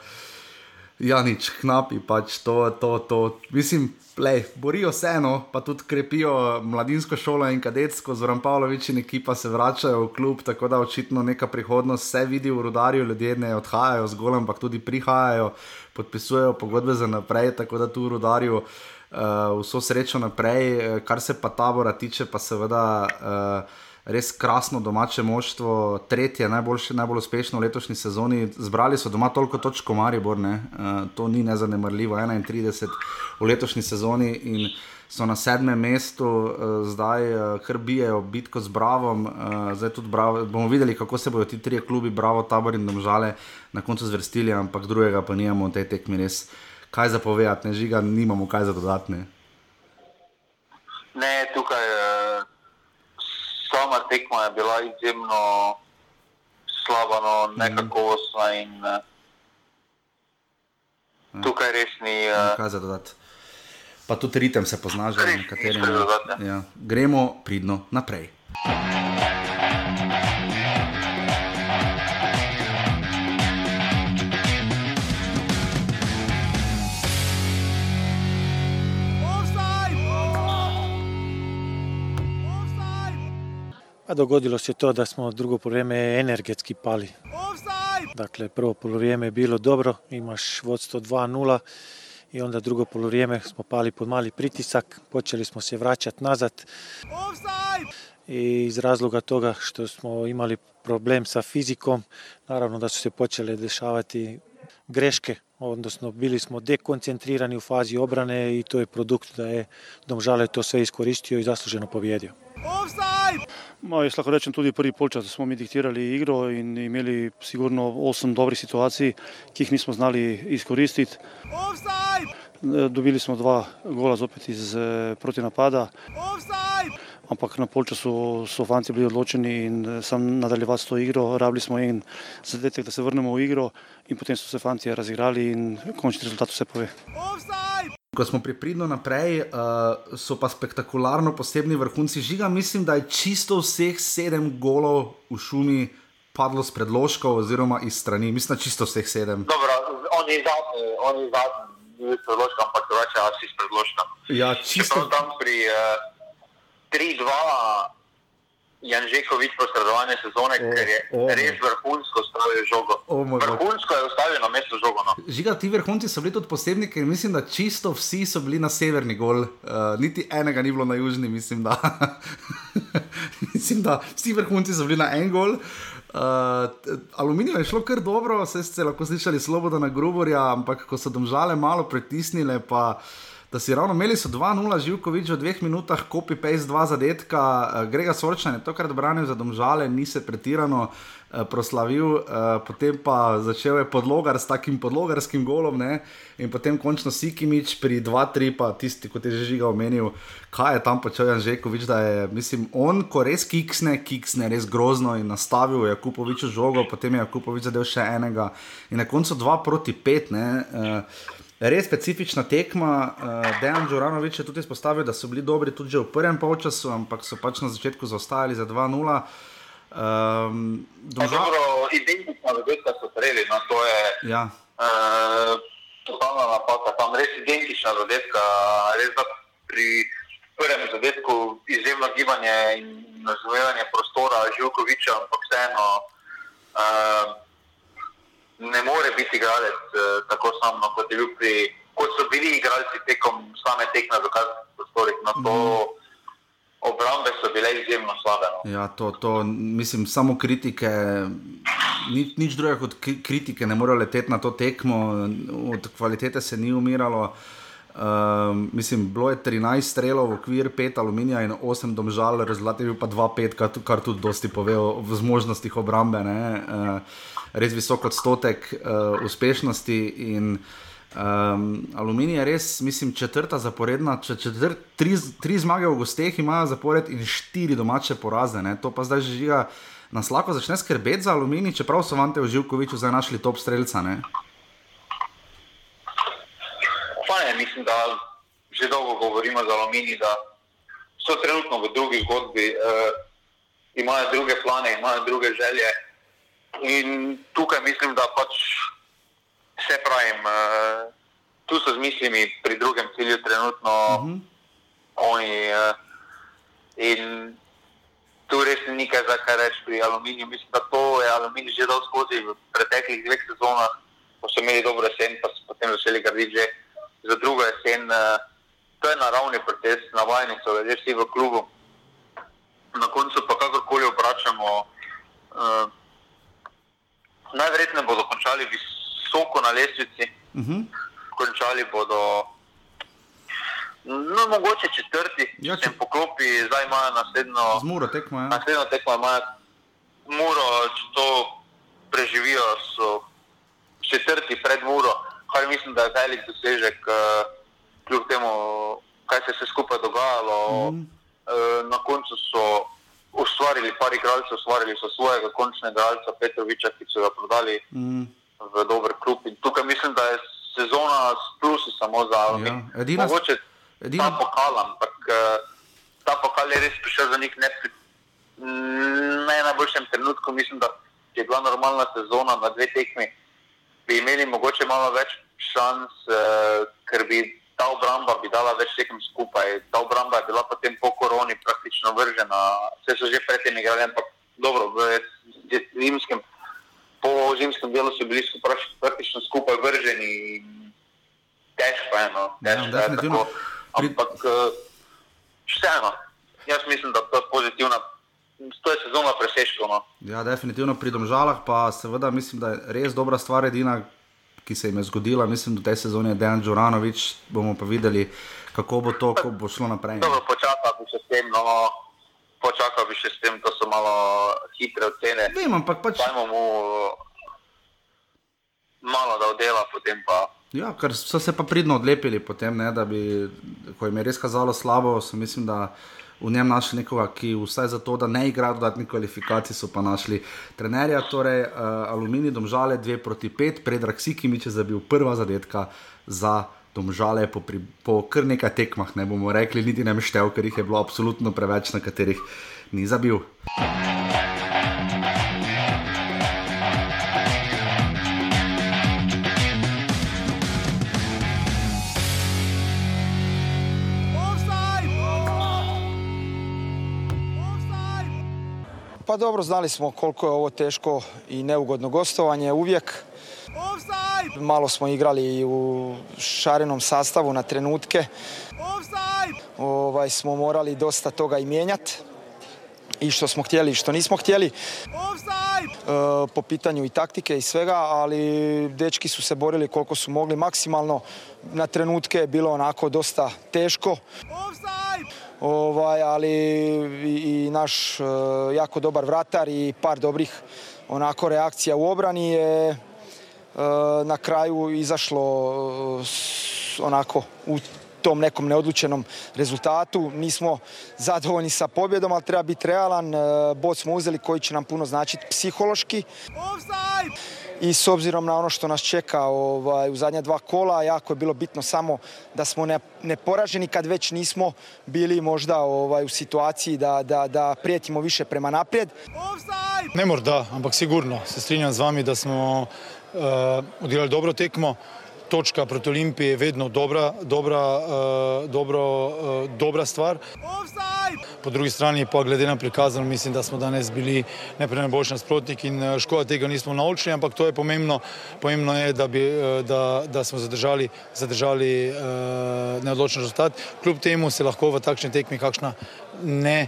[SPEAKER 1] Ja, nič, knapi pač to, to, to. Mislim, plej, borijo se eno, pa tudi krepijo mladinsko šolo in kadetsko, zoran Pavlovič in ekipa se vračajo v klub, tako da očitno neka prihodnost se vidi v rudarju, ljudje ne odhajajo zgolj, ampak tudi prihajajo, podpisujejo pogodbe za naprej, tako da tu v rudarju uh, vso srečo naprej, kar se pa tabora tiče, pa seveda. Uh, res krasno domače moštvo, tretje, najboljše, najbolj uspešno v letošnji sezoni. Zbrali so doma toliko točk, kot Maribor, uh, to ni nezanemrljivo, 31 v letošnji sezoni in so na sedmem mestu, uh, zdaj uh, kar bijajo bitko z Bravom. Uh, zdaj tudi bravo, bomo videli, kako se bodo ti trije klubi, Bravo, Tabor in Domžale, na koncu zvrstili, ampak drugega pa nimamo v tej tekmi res. Kaj za povedati, ne žiga, nimamo kaj za dodatne.
[SPEAKER 2] Ne, tukaj. Uh sama tekma je bila izjemno slaba, no, nekakovostna in uh, tukaj res ni. Uh,
[SPEAKER 1] kaj za dodati? Pa tudi ritem se pozna, že na katerem. Ja. Gremo pridno naprej.
[SPEAKER 6] A dogodilo se to da smo drugo polovreme energetski pali. Dakle, prvo polovreme je bilo dobro, imaš vodstvo 2-0 i onda drugo polovreme smo pali pod mali pritisak, počeli smo se vraćati nazad. I iz razloga toga što smo imali problem sa fizikom, naravno da su se počele dešavati greške, odnosno bili smo dekoncentrirani u fazi obrane i to je produkt da je Domžale to sve iskoristio i zasluženo pobjedio.
[SPEAKER 10] No, jaz lahko rečem tudi prvi polčas, da smo mi diktirali igro in imeli sigurno osem dobrih situacij, ki jih nismo znali izkoristiti. Dobili smo dva gola zopet iz eh, protinapada. Ampak na polčasu so fanti bili odločeni in eh, sam nadaljevati s to igro. Rabili smo en zadetek, da se vrnemo v igro in potem so se fanti razigrali in končni rezultat vse pove.
[SPEAKER 1] Ko smo pripridno naprej, uh, so pa spektakularno posebni vrhunci. Žiga, mislim, da je čisto vseh sedem golov v šumi padlo z predložkov oziroma iz strani. Mislim, da čisto vseh sedem.
[SPEAKER 2] Dobro, oni zadnji, oni zadnji, iz predložka, ampak drugače, asi iz predložka.
[SPEAKER 1] Ja, čisto.
[SPEAKER 2] Tam pri uh, 3-2. Janžekovič posredovanje sezone, oh, ker je oh, res vrhunsko stavil žogo. Oh, vrhunsko je ustavil na mestu žogo. No.
[SPEAKER 1] Žiga, ti vrhunci so bili tudi posebni, ker mislim, da čisto vsi so bili na severni gol, uh, niti enega ni bilo na južni, mislim, da. mislim, da vsi vrhunci so bili na en gol. Uh, Aluminij je šlo kar dobro, vse ste lahko slišali slobodo na groborja, ampak ko so domžale malo pritisnile, pa da si ravno imeli so 2-0, Živkovič v dveh minutah, kopi PS 2 zadetka, uh, Grega Sorčan je tokrat branil za domžale, ni se pretirano uh, proslavil, uh, potem pa začel je podlogar s takim podlogarskim golom ne? in potem končno Sikimič pri 2-3, pa tisti, kot je že žiga omenil, kaj je tam počel Jan Žekovič, da je, mislim, on, ko res kiksne, kiksne res grozno in nastavil je Kupoviču žogo, potem je Kupovič zadev še enega in na koncu 2 proti 5. Uh, res specifična tekma. Uh, Dejan Džuranovič je tudi izpostavil, da so bili dobri tudi v prvem polčasu, ampak so pač na začetku zaostajali za 2-0. Um,
[SPEAKER 2] domžal... Dobro, identična zadetka so streli, no to je.
[SPEAKER 1] Ja.
[SPEAKER 2] Uh, Totalna napaka, tam res identična zadetka, res da pri prvem zadetku izjemno gibanje in razvojanje prostora Živkoviča, ampak vseeno. Uh, ne more biti igralec uh, tako samo, kot, kot so bili igralci tekom same tekme v kazenskih prostorih. No, to mm. obrambe so bile izjemno slabe. No.
[SPEAKER 1] Ja, to, to, mislim, samo kritike, ni, nič drugega kot kritike, ne morejo leteti na to tekmo, od kvalitete se ni umiralo. Um, mislim, bilo je 13 strelov v okviru 5 aluminija in 8 domžal, rezultat je bil pa 2-5, kar, kar tudi dosti pove o zmožnostih obrambe. Uh, res visok odstotek uh, uspešnosti. In, um, aluminij je res, mislim, četrta zaporedna, če četr, tri, tri zmage v gosteh imajo zapored in štiri domače poraze. Ne? To pa zdaj žiga. Nas lahko začne skrbeti za aluminij, čeprav so vante v Živkoviču zdaj našli top streljca.
[SPEAKER 2] Ne, mislim, da že dolgo govorimo za aluminij, da so trenutno v drugi zgodbi, uh, imajo druge plane, imajo druge želje. In tukaj mislim, da pač vse pravim, uh, tu so z mislimi pri drugem cilju trenutno uh -huh. oni. Uh, in tu res ni nekaj za kaj reči pri aluminiju. Mislim, da to je aluminij že dal skozi v preteklih dveh sezonah, ko so imeli dobro jesen, pa so potem začeli graditi že za drugo jesen. Uh, to je naravni proces, navajeni so ljudje vsi v klubu. Na koncu pa kakorkoli obračamo. Uh, Najverjetneje bodo končali visoko na lestvici, uh
[SPEAKER 1] Mhm.
[SPEAKER 2] -huh. končali bodo, no, mogoče četrti,
[SPEAKER 1] Ja,
[SPEAKER 2] če poklopi, zdaj imajo naslednjo,
[SPEAKER 1] tekmo, ja.
[SPEAKER 2] naslednjo tekmo, imajo muro, če to preživijo, so četrti pred muro, kar mislim, da je velik dosežek, eh, kljub temu, kaj se je skupaj dogajalo.
[SPEAKER 1] Mhm.
[SPEAKER 2] Eh, Na koncu so ustvarili par igralcev, ustvarili so svojega končnega igralca Petroviča, ki so ga prodali
[SPEAKER 1] Mm.
[SPEAKER 2] v dober klub. In tukaj mislim, da je sezona s plusi samo za Aluminium.
[SPEAKER 1] Ja, edina-
[SPEAKER 2] Mogoče
[SPEAKER 1] edina-
[SPEAKER 2] ta pokal, ampak eh, ta pokal je res prišel za njih ne pri ne najboljšem trenutku. Mislim, da je bila normalna sezona na dve tekmi, bi imeli mogoče malo več šans, eh, ker bi ta obramba bi dala več tekem skupaj. Ta obramba je bila potem po koroni praktično vržena, vse so že predtem igrali, ampak dobro, v zimskem, po zimskem delu so bili so praktično skupaj vrženi. Težko je, no,
[SPEAKER 1] Ja,
[SPEAKER 2] težko je tako. Ampak eh, vseeno, jaz mislim, da to je pozitivna, to je sezona presežkov. No.
[SPEAKER 1] Ja, definitivno pri domžalah, pa seveda mislim, da je res dobra stvar, edina, ki se jim je zgodila. Mislim, da v tej sezoni je Dejan Džuranovič, bomo pa videli, kako bo to, ko bo šlo naprej.
[SPEAKER 2] Dobro, počakal bi še s tem, no, počakal bi še s tem, to so malo hitre ocene.
[SPEAKER 1] Vem, ampak pač.
[SPEAKER 2] Dajmo mu malo da oddela, potem pa.
[SPEAKER 1] Ja, ker so se pa pridno odlepili, potem, ne, da bi, ko jim je res kazalo slabo, so mislim, da v njem našli nekoga, ki vsaj za to, da ne igra dodatnih kvalifikacij, so pa našli trenerja. Torej, uh, Aluminij, domžale 2 proti 5, predrag Sikimič je zabil prva zadetka za. Domžale po, pri, po kar nekaj tekmah, ne bomo rekli, niti ne meštev, ker jih je bilo absolutno preveč, na katerih ni zabil.
[SPEAKER 11] Pa dobro, znali smo koliko je ovo teško i neugodno gostovanje uvijek. Malo smo igrali i u šarenom sastavu na trenutke. Ovaj, smo morali dosta toga i mijenjati. I što smo htjeli i što nismo htjeli. E, po pitanju i taktike i svega, ali dečki su se borili koliko su mogli maksimalno. Na trenutke je bilo onako dosta teško. Ovaj, ali i, naš e, jako dobar vratar i par dobrih onako reakcija u obrani je e, na kraju izašlo e, onako u tom nekom neodlučenom rezultatu. Nismo zadovoljni sa pobjedom, ali treba biti realan. Bod smo uzeli koji će nam puno značiti psihološki. I s obzirom na ono što nas čeka ovaj, u zadnja dva kola, jako je bilo bitno samo da smo ne, neporaženi kad već nismo bili možda ovaj, u situaciji da, da, da prijetimo više prema naprijed.
[SPEAKER 12] Ne morda, ampak sigurno se strinjam z vami, da smo uh, dobro tekmo. Točka proti Olimpiji je vedno dobra, dobra, uh, dobro, uh, dobra stvar. Po drugi strani pa glede na prikazano mislim, da smo danes bili najboljši nasprotnik in uh, škoda tega nismo naučili, ampak to je pomembno. Pomembno je, da, bi, uh, da, da smo zadržali, zadržali uh, neodločen rezultat. Kljub temu se lahko v takšni tekmi kakšna ne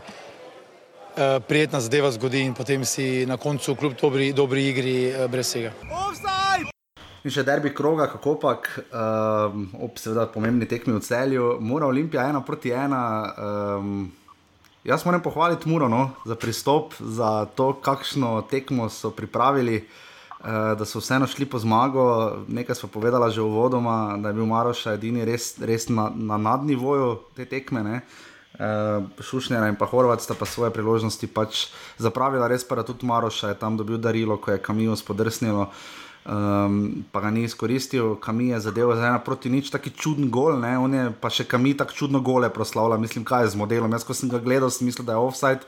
[SPEAKER 12] eh, prijetna zadeva zgodi in potem si na koncu kljub dobri, dobri igri eh, brez vsega.
[SPEAKER 1] In še derbi kroga, kako pač, um, ob seveda pomembni tekmi v celju, mora Olimpija ena proti ena. Um, jaz moram pohvaliti Muro no, za pristop, za to, kakšno tekmo so pripravili, uh, da so vseeno šli po zmago. Nekaj smo povedala že uvodoma, da je bil Maroša edini res, res na, na nadnivoju te tekme. Ne. Uh, Šušnjara in pa Horvat sta pa svoje priložnosti pač zapravila, res pa da tudi Maroša je tam dobil darilo, ko je kamijo spodrsnilo um, pa ga ni izkoristil, Kami je zadeval za ena proti nič, taki čuden gol, ne? on je pa še Kami tako čudno gole proslavljal, mislim, kaj je z modelom. Jaz, ko sem ga gledal, sem mislil, da je offside.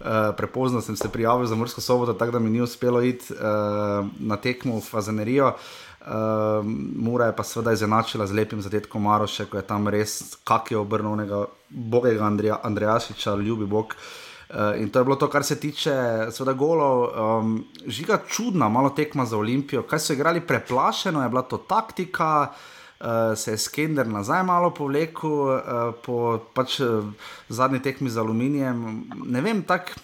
[SPEAKER 1] Uh, prepozno sem se prijavil za Mursko soboto, tako da mi ni uspelo iti uh, na tekmo v Fazenerijo. Uh, Mura je pa seveda izenačila z lepim zadetkom Maroše, ko je tam res kak je obrnil onega bogega Andreja, Andrejašiča, ljubi Bog. Uh, in to je bilo to, kar se tiče seveda golov. Um, žiga čudna, malo tekma za Olimpijo. Kaj so igrali preplašeno, je bila to taktika, uh, se je Skender nazaj malo povlekel uh, po pač, uh, zadnji tekmi z aluminijem. Ne vem, tako.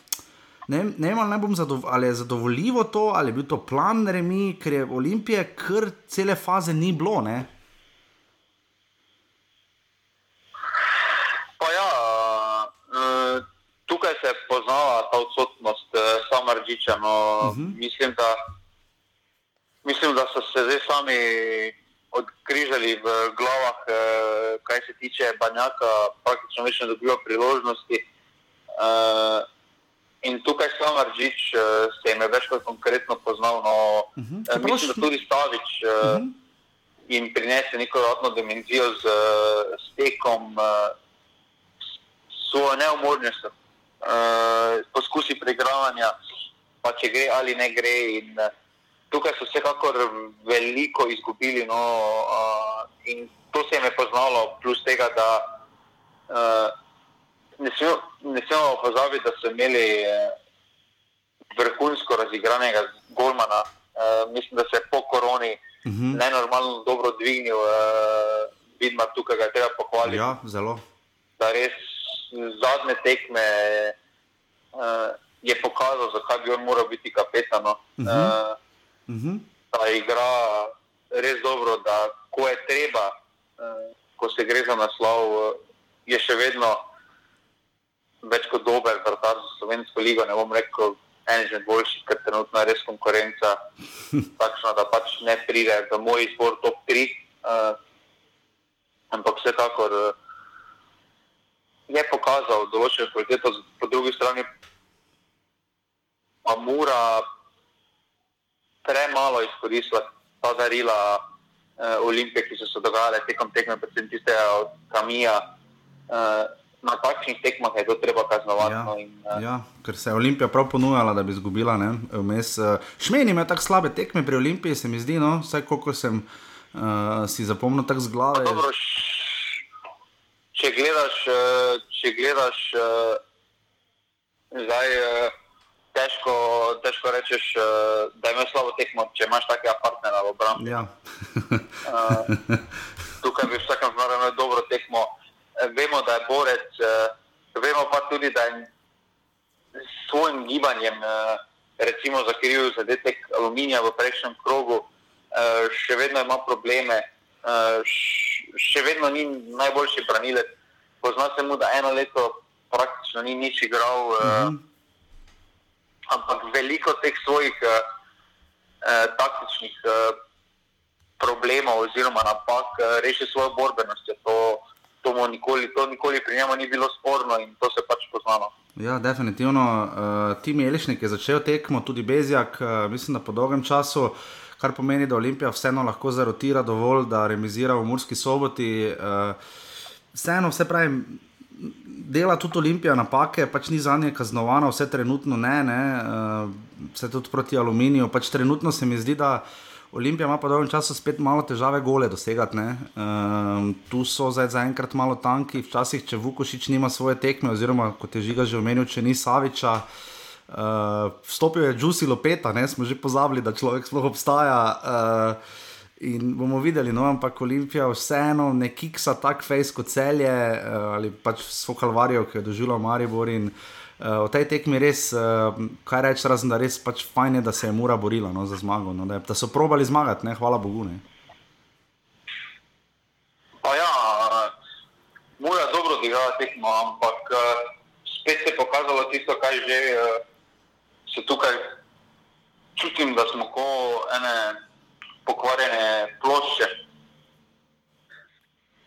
[SPEAKER 1] Ne, ne vem, ali, zadov, ali je zadovoljivo to, ali je bil to plan remi, ker je Olimpije, ker cele faze ni bilo. Ne?
[SPEAKER 2] Pa ja, uh, tukaj se je poznala ta odsotnost uh, Samarđiča. No, uh -huh. mislim, da, mislim, da so se zdaj sami odkrižali v glavah, uh, kaj se tiče Banjaka, praktično več ne dobijo priložnosti. Uh, In tukaj samo Ržič uh, se jim je več kot konkretno poznal. No, uh -huh. uh, mislim, da tudi Stavič uh, uh -huh. jim prinese neko rodno dimenzijo z, z tekom, uh, svojo neumornost, uh, poskusi preigravanja, pa če gre ali ne gre. In, uh, tukaj so vsekakor veliko izgubili. No, uh, in to se jim je poznalo, plus tega, da. Uh, ne smemo, ne smemo pozabiti, da so imeli eh, vrhunsko razigranega Golmana. Uh, mislim, da se je po koroni uh mhm. -huh. nenormalno dobro dvignil. Uh, vidim, tukaj ga je treba pohvaliti.
[SPEAKER 1] Ja, zelo.
[SPEAKER 2] Da res zadnje tekme uh, je pokazal, zakaj bi on moral biti kapetan. Uh -huh. uh, uh -huh. Da igra res dobro, da ko je treba, uh, ko se gre za naslov, uh, je še vedno več kot dober, vrtar za slovensko ligo. Ne bom rekel, en izmed boljših, ker trenutno je res konkurenca takšna, da pač ne pride v moj izbor top 3. Uh, eh, ampak vsekakor uh, je pokazal določeno kvaliteto, po drugi strani pa mora premalo izkoristila ta darila uh, Olimpije, ki so se dogajale tekom tekme, predvsem tistega od Kamija. Uh, na takšnih tekmah je to treba kaznovati.
[SPEAKER 1] Ja,
[SPEAKER 2] no, in, uh,
[SPEAKER 1] ja, ker se je Olimpija prav ponujala, da bi izgubila. Uh, Šmeni ima tako slabe tekme pri Olimpiji, se mi zdi, no, vsaj koliko sem uh, si zapomnil tako z glave.
[SPEAKER 2] Dobro, če gledaš, če gledaš zdaj, težko, težko rečeš, da imaš slabo tekmo, če imaš takega partnera v obrambi.
[SPEAKER 1] Ja.
[SPEAKER 2] tukaj bi vsakem primeru imel dobro tekmo vemo, da je borec, vemo pa tudi, da je s svojim gibanjem, recimo za kriv zadetek aluminija v prejšnjem krogu, še vedno ima probleme, še vedno ni najboljši branilec. Pozna se mu, da eno leto praktično ni nič igral, uh, mm -hmm. Ampak veliko teh svojih uh, uh, taktičnih uh, problemov oziroma napak uh, reši svojo borbenost. To, to, nikoli, to nikoli pri njemu ni bilo sporno in to se pač poznalo.
[SPEAKER 1] Ja, definitivno. Uh, Tim Elišnik je začel tekmo, tudi Bezjak, uh, mislim, da po dolgem času, kar pomeni, da Olimpija vseeno lahko zarotira dovolj, da remizira v Murski soboti. Uh, vseeno, vse pravi. Dela tudi Olimpija napake, pač ni za nje kaznovana, vse trenutno ne, ne uh, vse tudi proti aluminiju. Pač trenutno se mi zdi, da uh, Olimpija ima pa dolgo časa spet malo težave gole dosegati. Um, tu so zdaj zaenkrat malo tanki, včasih, če Vukošič nima svoje tekme, oziroma kot je žiga že omenil, če ni Saviča. Uh, vstopil je Džusi Lopeta, ne? smo že pozabili, da človek sploh obstaja. Uh, in bomo videli, no, ampak Olimpija vseeno ne kiksa tako fejs kot celje uh, ali pač svoj kalvarijo, ki je doživela Maribor. In, uh, v tej tekmi res, uh, kaj reči, razen da res pač fajn je, da se je mura borila no, za zmago. No, da, je, da so probali zmagati, ne, hvala Bogu. Ne.
[SPEAKER 2] Pa ja, mura dobro odigrala tekmo, ampak uh, spet se je pokazalo tisto, kaj že uh, se tukaj čutim, da smo kot ene pokvarjene plošče.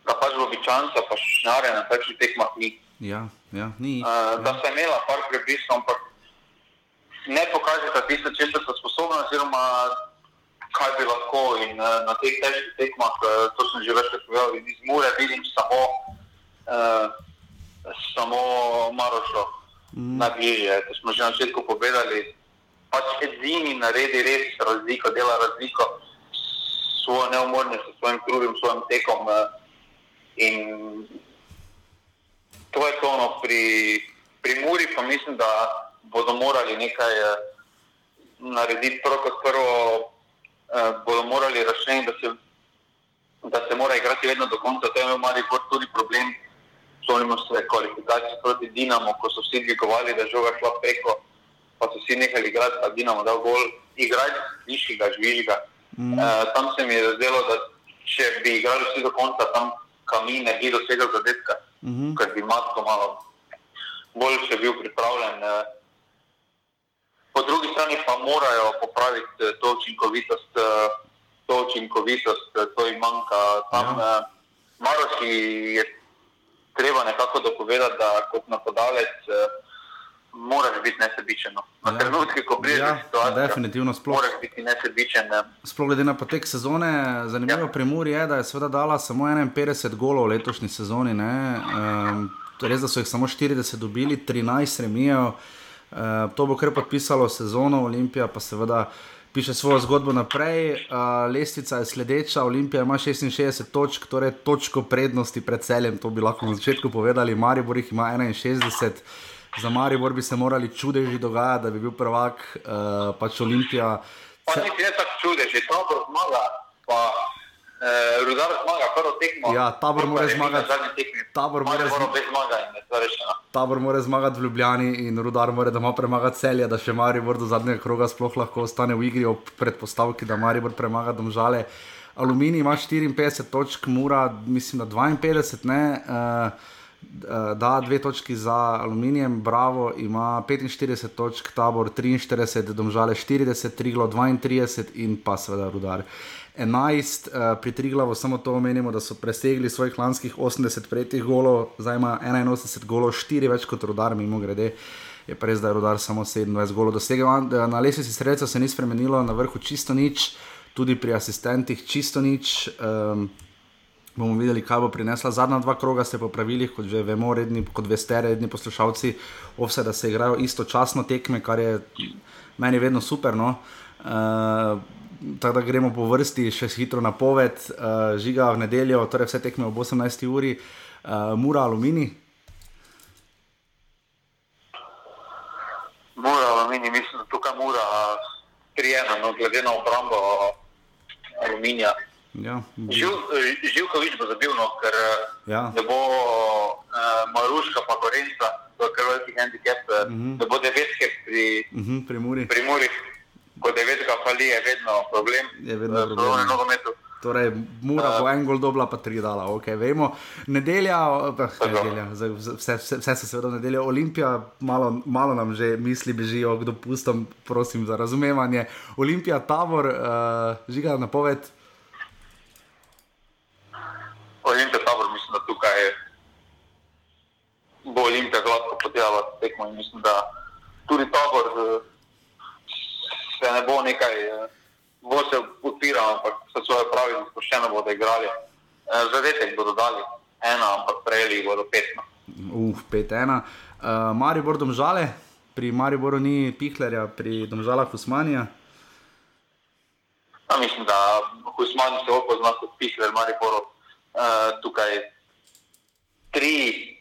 [SPEAKER 2] Da pač običajno, pa šnjare na takšnih tekmah ni.
[SPEAKER 1] Ja, ja, ni.
[SPEAKER 2] Uh, da se imela par prepisov, ampak ne pokažete tisto, če ste sposobni, oziroma kaj bi lahko. In uh, na teh težkih tekmah, uh, to sem že večkrat povedal, iz Mure vidim samo, uh, samo Marošo. mm. najbližje. To smo že na začetku povedali. Pač edini naredi res razliko, dela razliko s svojo neumornostjo, s svojim trudom, s svojim tekom. Uh, in to je to, no, pri, pri Muri pa mislim, da bodo morali nekaj uh, narediti prvo kot prvo, uh, bodo morali razširiti, da, se, da se mora igrati vedno do konca. To je imel Maribor tudi problem. Spomnimo se kvalifikacije proti Dinamu, ko so vsi dvigovali, da je žoga šla preko, pa so vsi nehali igrati, pa Dinamo dal gol, igrati višjega, žvižga. Mm. Uh, tam se mi je zdelo, da če bi igrali vsi do konca, tam kamin ne bi dosegel zadetka, mm -hmm. ker bi Matko malo bolj še bil pripravljen. Uh, po drugi strani pa morajo popraviti eh, to učinkovitost, uh, to učinkovitost, to jim manjka. Tam ja. uh, Maroši je treba nekako dopovedati, da kot napadalec uh, moraš biti nesebičen. No. Na ja. trenutke, ko prideš ja, situacijo,
[SPEAKER 1] definitivno sploh.
[SPEAKER 2] Moraš biti nesebičen. Ne.
[SPEAKER 1] Sploh glede na potek sezone, zanimivo ja. pri Muri je, da je seveda dala samo 51 golov v letošnji sezoni. Um, res, da so jih samo 40 dobili, 13 remijev. Uh, to bo kar podpisalo sezono, Olimpija pa seveda piše svojo zgodbo naprej. Uh, lestvica je sledeča, Olimpija ima 66 točk, torej točko prednosti pred celjem, to bi lahko na začetku povedali, Maribor jih ima 61. Za Maribor bi se morali čudeži dogajati, da bi bil prvak, uh, pač Olimpija.
[SPEAKER 2] Pa se... ne tako čudeži, to bo zmaga. Pa... Uh, Rudar zmaga prvo tekmo.
[SPEAKER 1] Ja, tabor mora zmagati. Tabor mora
[SPEAKER 2] zmagati.
[SPEAKER 1] Tabor mora zmagati v Ljubljani in Rudar mora doma premagati celje, da še Maribor do zadnjega kroga sploh lahko ostane v igri ob predpostavki, da Maribor premaga domžale. Aluminij ima 54 točk, Mura mislim, da 52, ne. Uh, Da, dve točki za aluminijem, Bravo ima 45 točk, tabor 43, domžale 40, Triglo 32 in pa seveda Rudar 11. Uh, pri Triglavu samo to omenimo, da so presegli svojih lanskih 80 prejetih golov, zdaj ima 81 golov, 4 več kot Rudar, mimo grede. Je pa res, da je Rudar samo 27 golov dosegel. Na lesnici sredstva se ni spremenilo, na vrhu čisto nič, tudi pri asistentih čisto nič. Um, bomo videli, kaj bo prinesla. Zadnja dva kroga ste po pravilih, kot že vemo, redni, kot veste, redni poslušalci, vse da se igrajo istočasno tekme, kar je meni vedno super. No? Uh, Tako da gremo po vrsti, še hitro na poved, uh, žiga v nedeljo, torej vse tekme ob 18. uri, uh, mura alumini.
[SPEAKER 2] Mura alumini, mislim, da tukaj mura 3-1, no, glede na obrambo aluminija.
[SPEAKER 1] Ja,
[SPEAKER 2] Živkovič bo zabil, no, ker ja. ne bo uh, Maruška, pa Korenca, to je kar veliki handicap, uh -huh. ne bo devetke pri,
[SPEAKER 1] uh -huh, pri Muri.
[SPEAKER 2] Pri Muri. Ko devetka fali, je vedno problem.
[SPEAKER 1] Je vedno uh, problem. Torej, mora bo en gol dobla, pa tri dala, ok, vemo. Nedelja, eh, nedelja vse, vse, vse se seveda nedelja, Olimpija, malo, malo nam že misli bežijo, kdo pustom, prosim za razumevanje. Olimpija, tabor, uh, žiga napoved.
[SPEAKER 2] Olimpija tabor, mislim, da tukaj bo Olimpija gladko podelala tekmo in mislim, da tudi tabor eh, se ne bo nekaj, eh, bo se odpiral, ampak se svoje pravi, sproščeno bodo igrali. Eh, zadetek bodo dali ena, ampak prejeli bodo petno.
[SPEAKER 1] Uf, pet ena. Uh, Maribor domžale, pri Mariboru ni Pihlerja, pri domžalah Usmanija.
[SPEAKER 2] Ja, mislim, da Usmanij se opozna kot Pihler, Mariboru. Eh, tukaj 3-0,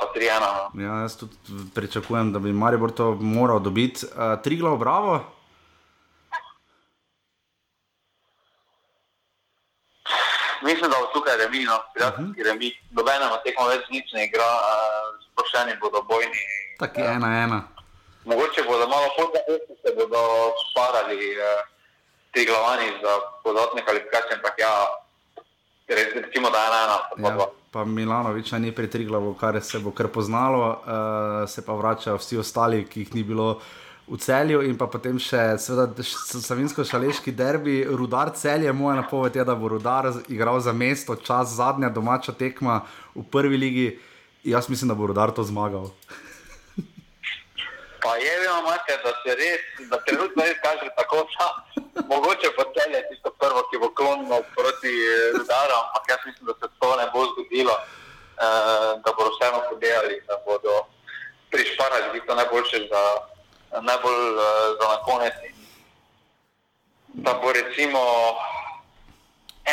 [SPEAKER 2] pa 3-1.
[SPEAKER 1] No. Ja, jaz tudi pričakujem, da bi Maribor to moral dobiti. Uh, tri glav, bravo.
[SPEAKER 2] Mislim, da bo tukaj remi, no, prijateljski uh -huh. remi. Dobena na tekmo več nič ne igra, uh, sproščeni bodo bojni.
[SPEAKER 1] Tako je, ena, ena.
[SPEAKER 2] Mogoče bodo malo podrobnosti, se bodo sparali uh, tri glavani za podatne kvalifikacije, ampak ja, recimo, da je ena, ena,
[SPEAKER 1] ja, pa Milanovič ni pri Triglavu, kar se bo kar poznalo, uh, se pa vračajo vsi ostali, ki jih ni bilo. V celju in pa potem še slovensko-šaleški derbi, rudar celje, moja napoved je, da bo rudar igral za mesto, čas zadnja domača tekma v prvi ligi. Jaz mislim, da bo rudar to zmagal.
[SPEAKER 2] Pa je, imate, da se res, da trenutno res kaže tako, da mogoče pa celje tisto prvo, ki bo klonilo proti rudarom, ampak jaz mislim, da se to ne bo zgodilo, uh, da bodo vseeno podelali, da bodo prišli najboljše za, najbolj, uh, za na konec. Da bo recimo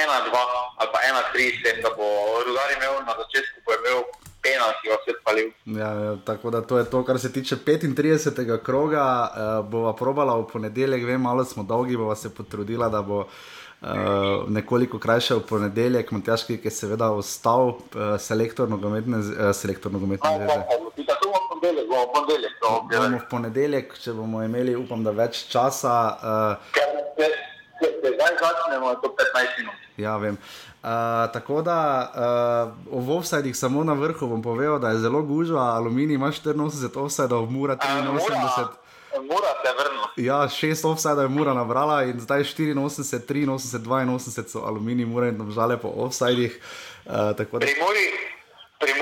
[SPEAKER 2] ena, dva ali pa ena, tri, sem, da bo rudar imel na začetku, bo imel penal, ki ga vse palil.
[SPEAKER 1] Ja, ja, tako da to je to, kar se tiče 35. kroga. Uh, bova probala v ponedeljek, vem, malo smo dolgi, bova se potrudila, da bo. Uh, nekoliko krajše v ponedeljek, Matjaš, ki je seveda ostal uh, selektor nogometne, uh, selektor nogometne zveze. Bomo v ponedeljek, če bomo imeli, upam, da več časa. Uh,
[SPEAKER 2] Zdaj začnemo, to 15 minut.
[SPEAKER 1] Ja, vem. Uh, tako da uh, v offsajdih samo na vrhu bom povedal, da je zelo gužva, aluminij ima 84 offsajdov, mura 83.
[SPEAKER 2] Mora se vrniti.
[SPEAKER 1] Ja, šest offsajdov je mura nabrala in zdaj 84, 83, 82 so aluminij, mura in žale po offsajdih. Uh, da...
[SPEAKER 2] Pri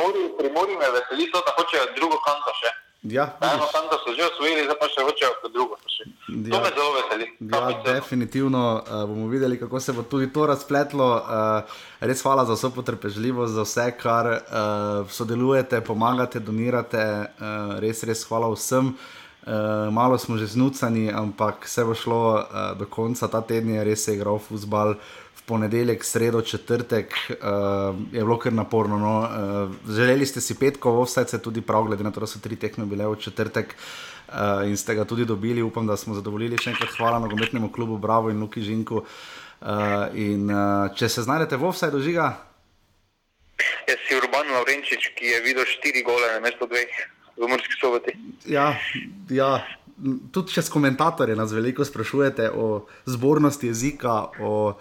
[SPEAKER 2] Muri me veseli to, da hočejo drugo kanto še.
[SPEAKER 1] Ja,
[SPEAKER 2] eno kanto so že osvojili, zdaj pa še hočejo drugo. Še. Ja, to me zelo veseli.
[SPEAKER 1] Ja, definitivno uh, bomo videli, kako se bo tudi to razpletlo. Uh, res hvala za vso potrpežljivost, za vse, kar uh, sodelujete, pomagate, donirate. Uh, res, res hvala vsem. Uh, malo smo že znucani, ampak vse bo šlo uh, do konca. Ta teden je res igral futbal, v ponedeljek, sredo, četrtek, uh, je bilo kar naporno. No. Uh, želeli ste si petko, vse se tudi prav, glede na to, da so tri tekme bile v četrtek uh, in ste ga tudi dobili. Upam, da smo zadovoljili. Še enkrat hvala nogometnemu klubu Bravo in Luki Žinku. Uh, in, uh, če se znajdete v vsej dožiga.
[SPEAKER 2] Jaz si Urban Laurenčič, ki je videl štiri gole na mesto dveh v Murski soboti.
[SPEAKER 1] Ja, ja. Tudi čez komentatorje nas veliko sprašujete o zbornosti jezika. O...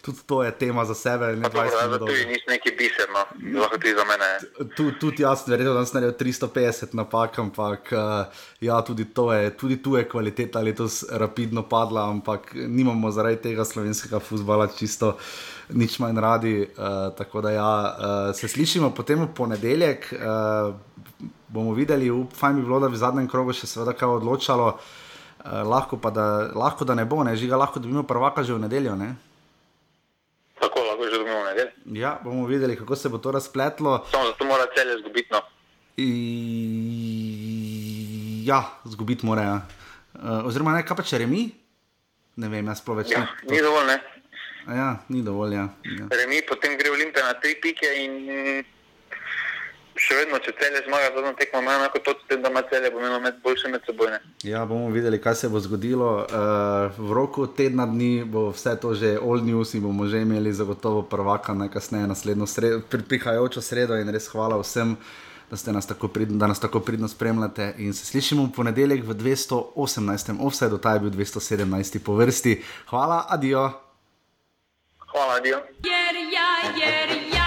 [SPEAKER 1] Tudi to je tema za sebe. Ne,
[SPEAKER 2] dobro, ja, to je nekaj biserno, lahko tudi za mene.
[SPEAKER 1] Tudi tud jaz, verjetno, da sem naredil 350 napak, ampak uh, ja, tudi, je, tudi tu je kvaliteta letos rapidno padla, ampak nimamo zaradi tega slovenskega futbola čisto nič manj radi. Uh, tako da ja, uh, se slišimo potem v ponedeljek. Uh, bomo videli, fajn bi bilo, da bi v zadnjem krogu še seveda kaj odločalo. Uh, lahko pa da, lahko da ne bo, ne žiga, lahko da bi imel prvaka že v nedeljo. Ne?
[SPEAKER 2] Tako lahko že dobimo v nedeljo.
[SPEAKER 1] Ja, bomo videli, kako se bo to razpletlo.
[SPEAKER 2] Samo zato mora celje zgubiti. No.
[SPEAKER 1] I... Ja, zgubiti mora. Ja. Uh, oziroma, ne, kaj pa če remi? Ne vem, jaz sploh več
[SPEAKER 2] ja, ne. Ni dovolj, ne.
[SPEAKER 1] Ja, ni dovolj. Ja. Ja.
[SPEAKER 2] Remi, potem gre Olimpija na tri pike in še vedno, če celje zmaga, zadnjo tekmo ima enako to, da ima celje, bo imelo med boljše med seboj. Ne?
[SPEAKER 1] Ja, bomo videli, kaj se bo zgodilo. Uh, v roku tedna dni bo vse to že old news in bomo že imeli zagotovo prvaka najkasneje naslednjo sredo, pri, prihajajočo sredo in res hvala vsem. Da, nas pridno, da nas tako pridno spremljate. In se slišimo v ponedeljek v 218. offsetu, ta je bil 217. po vrsti. Hvala, adijo.
[SPEAKER 2] Hvala, adijo.
[SPEAKER 13] Jer ja, jer ja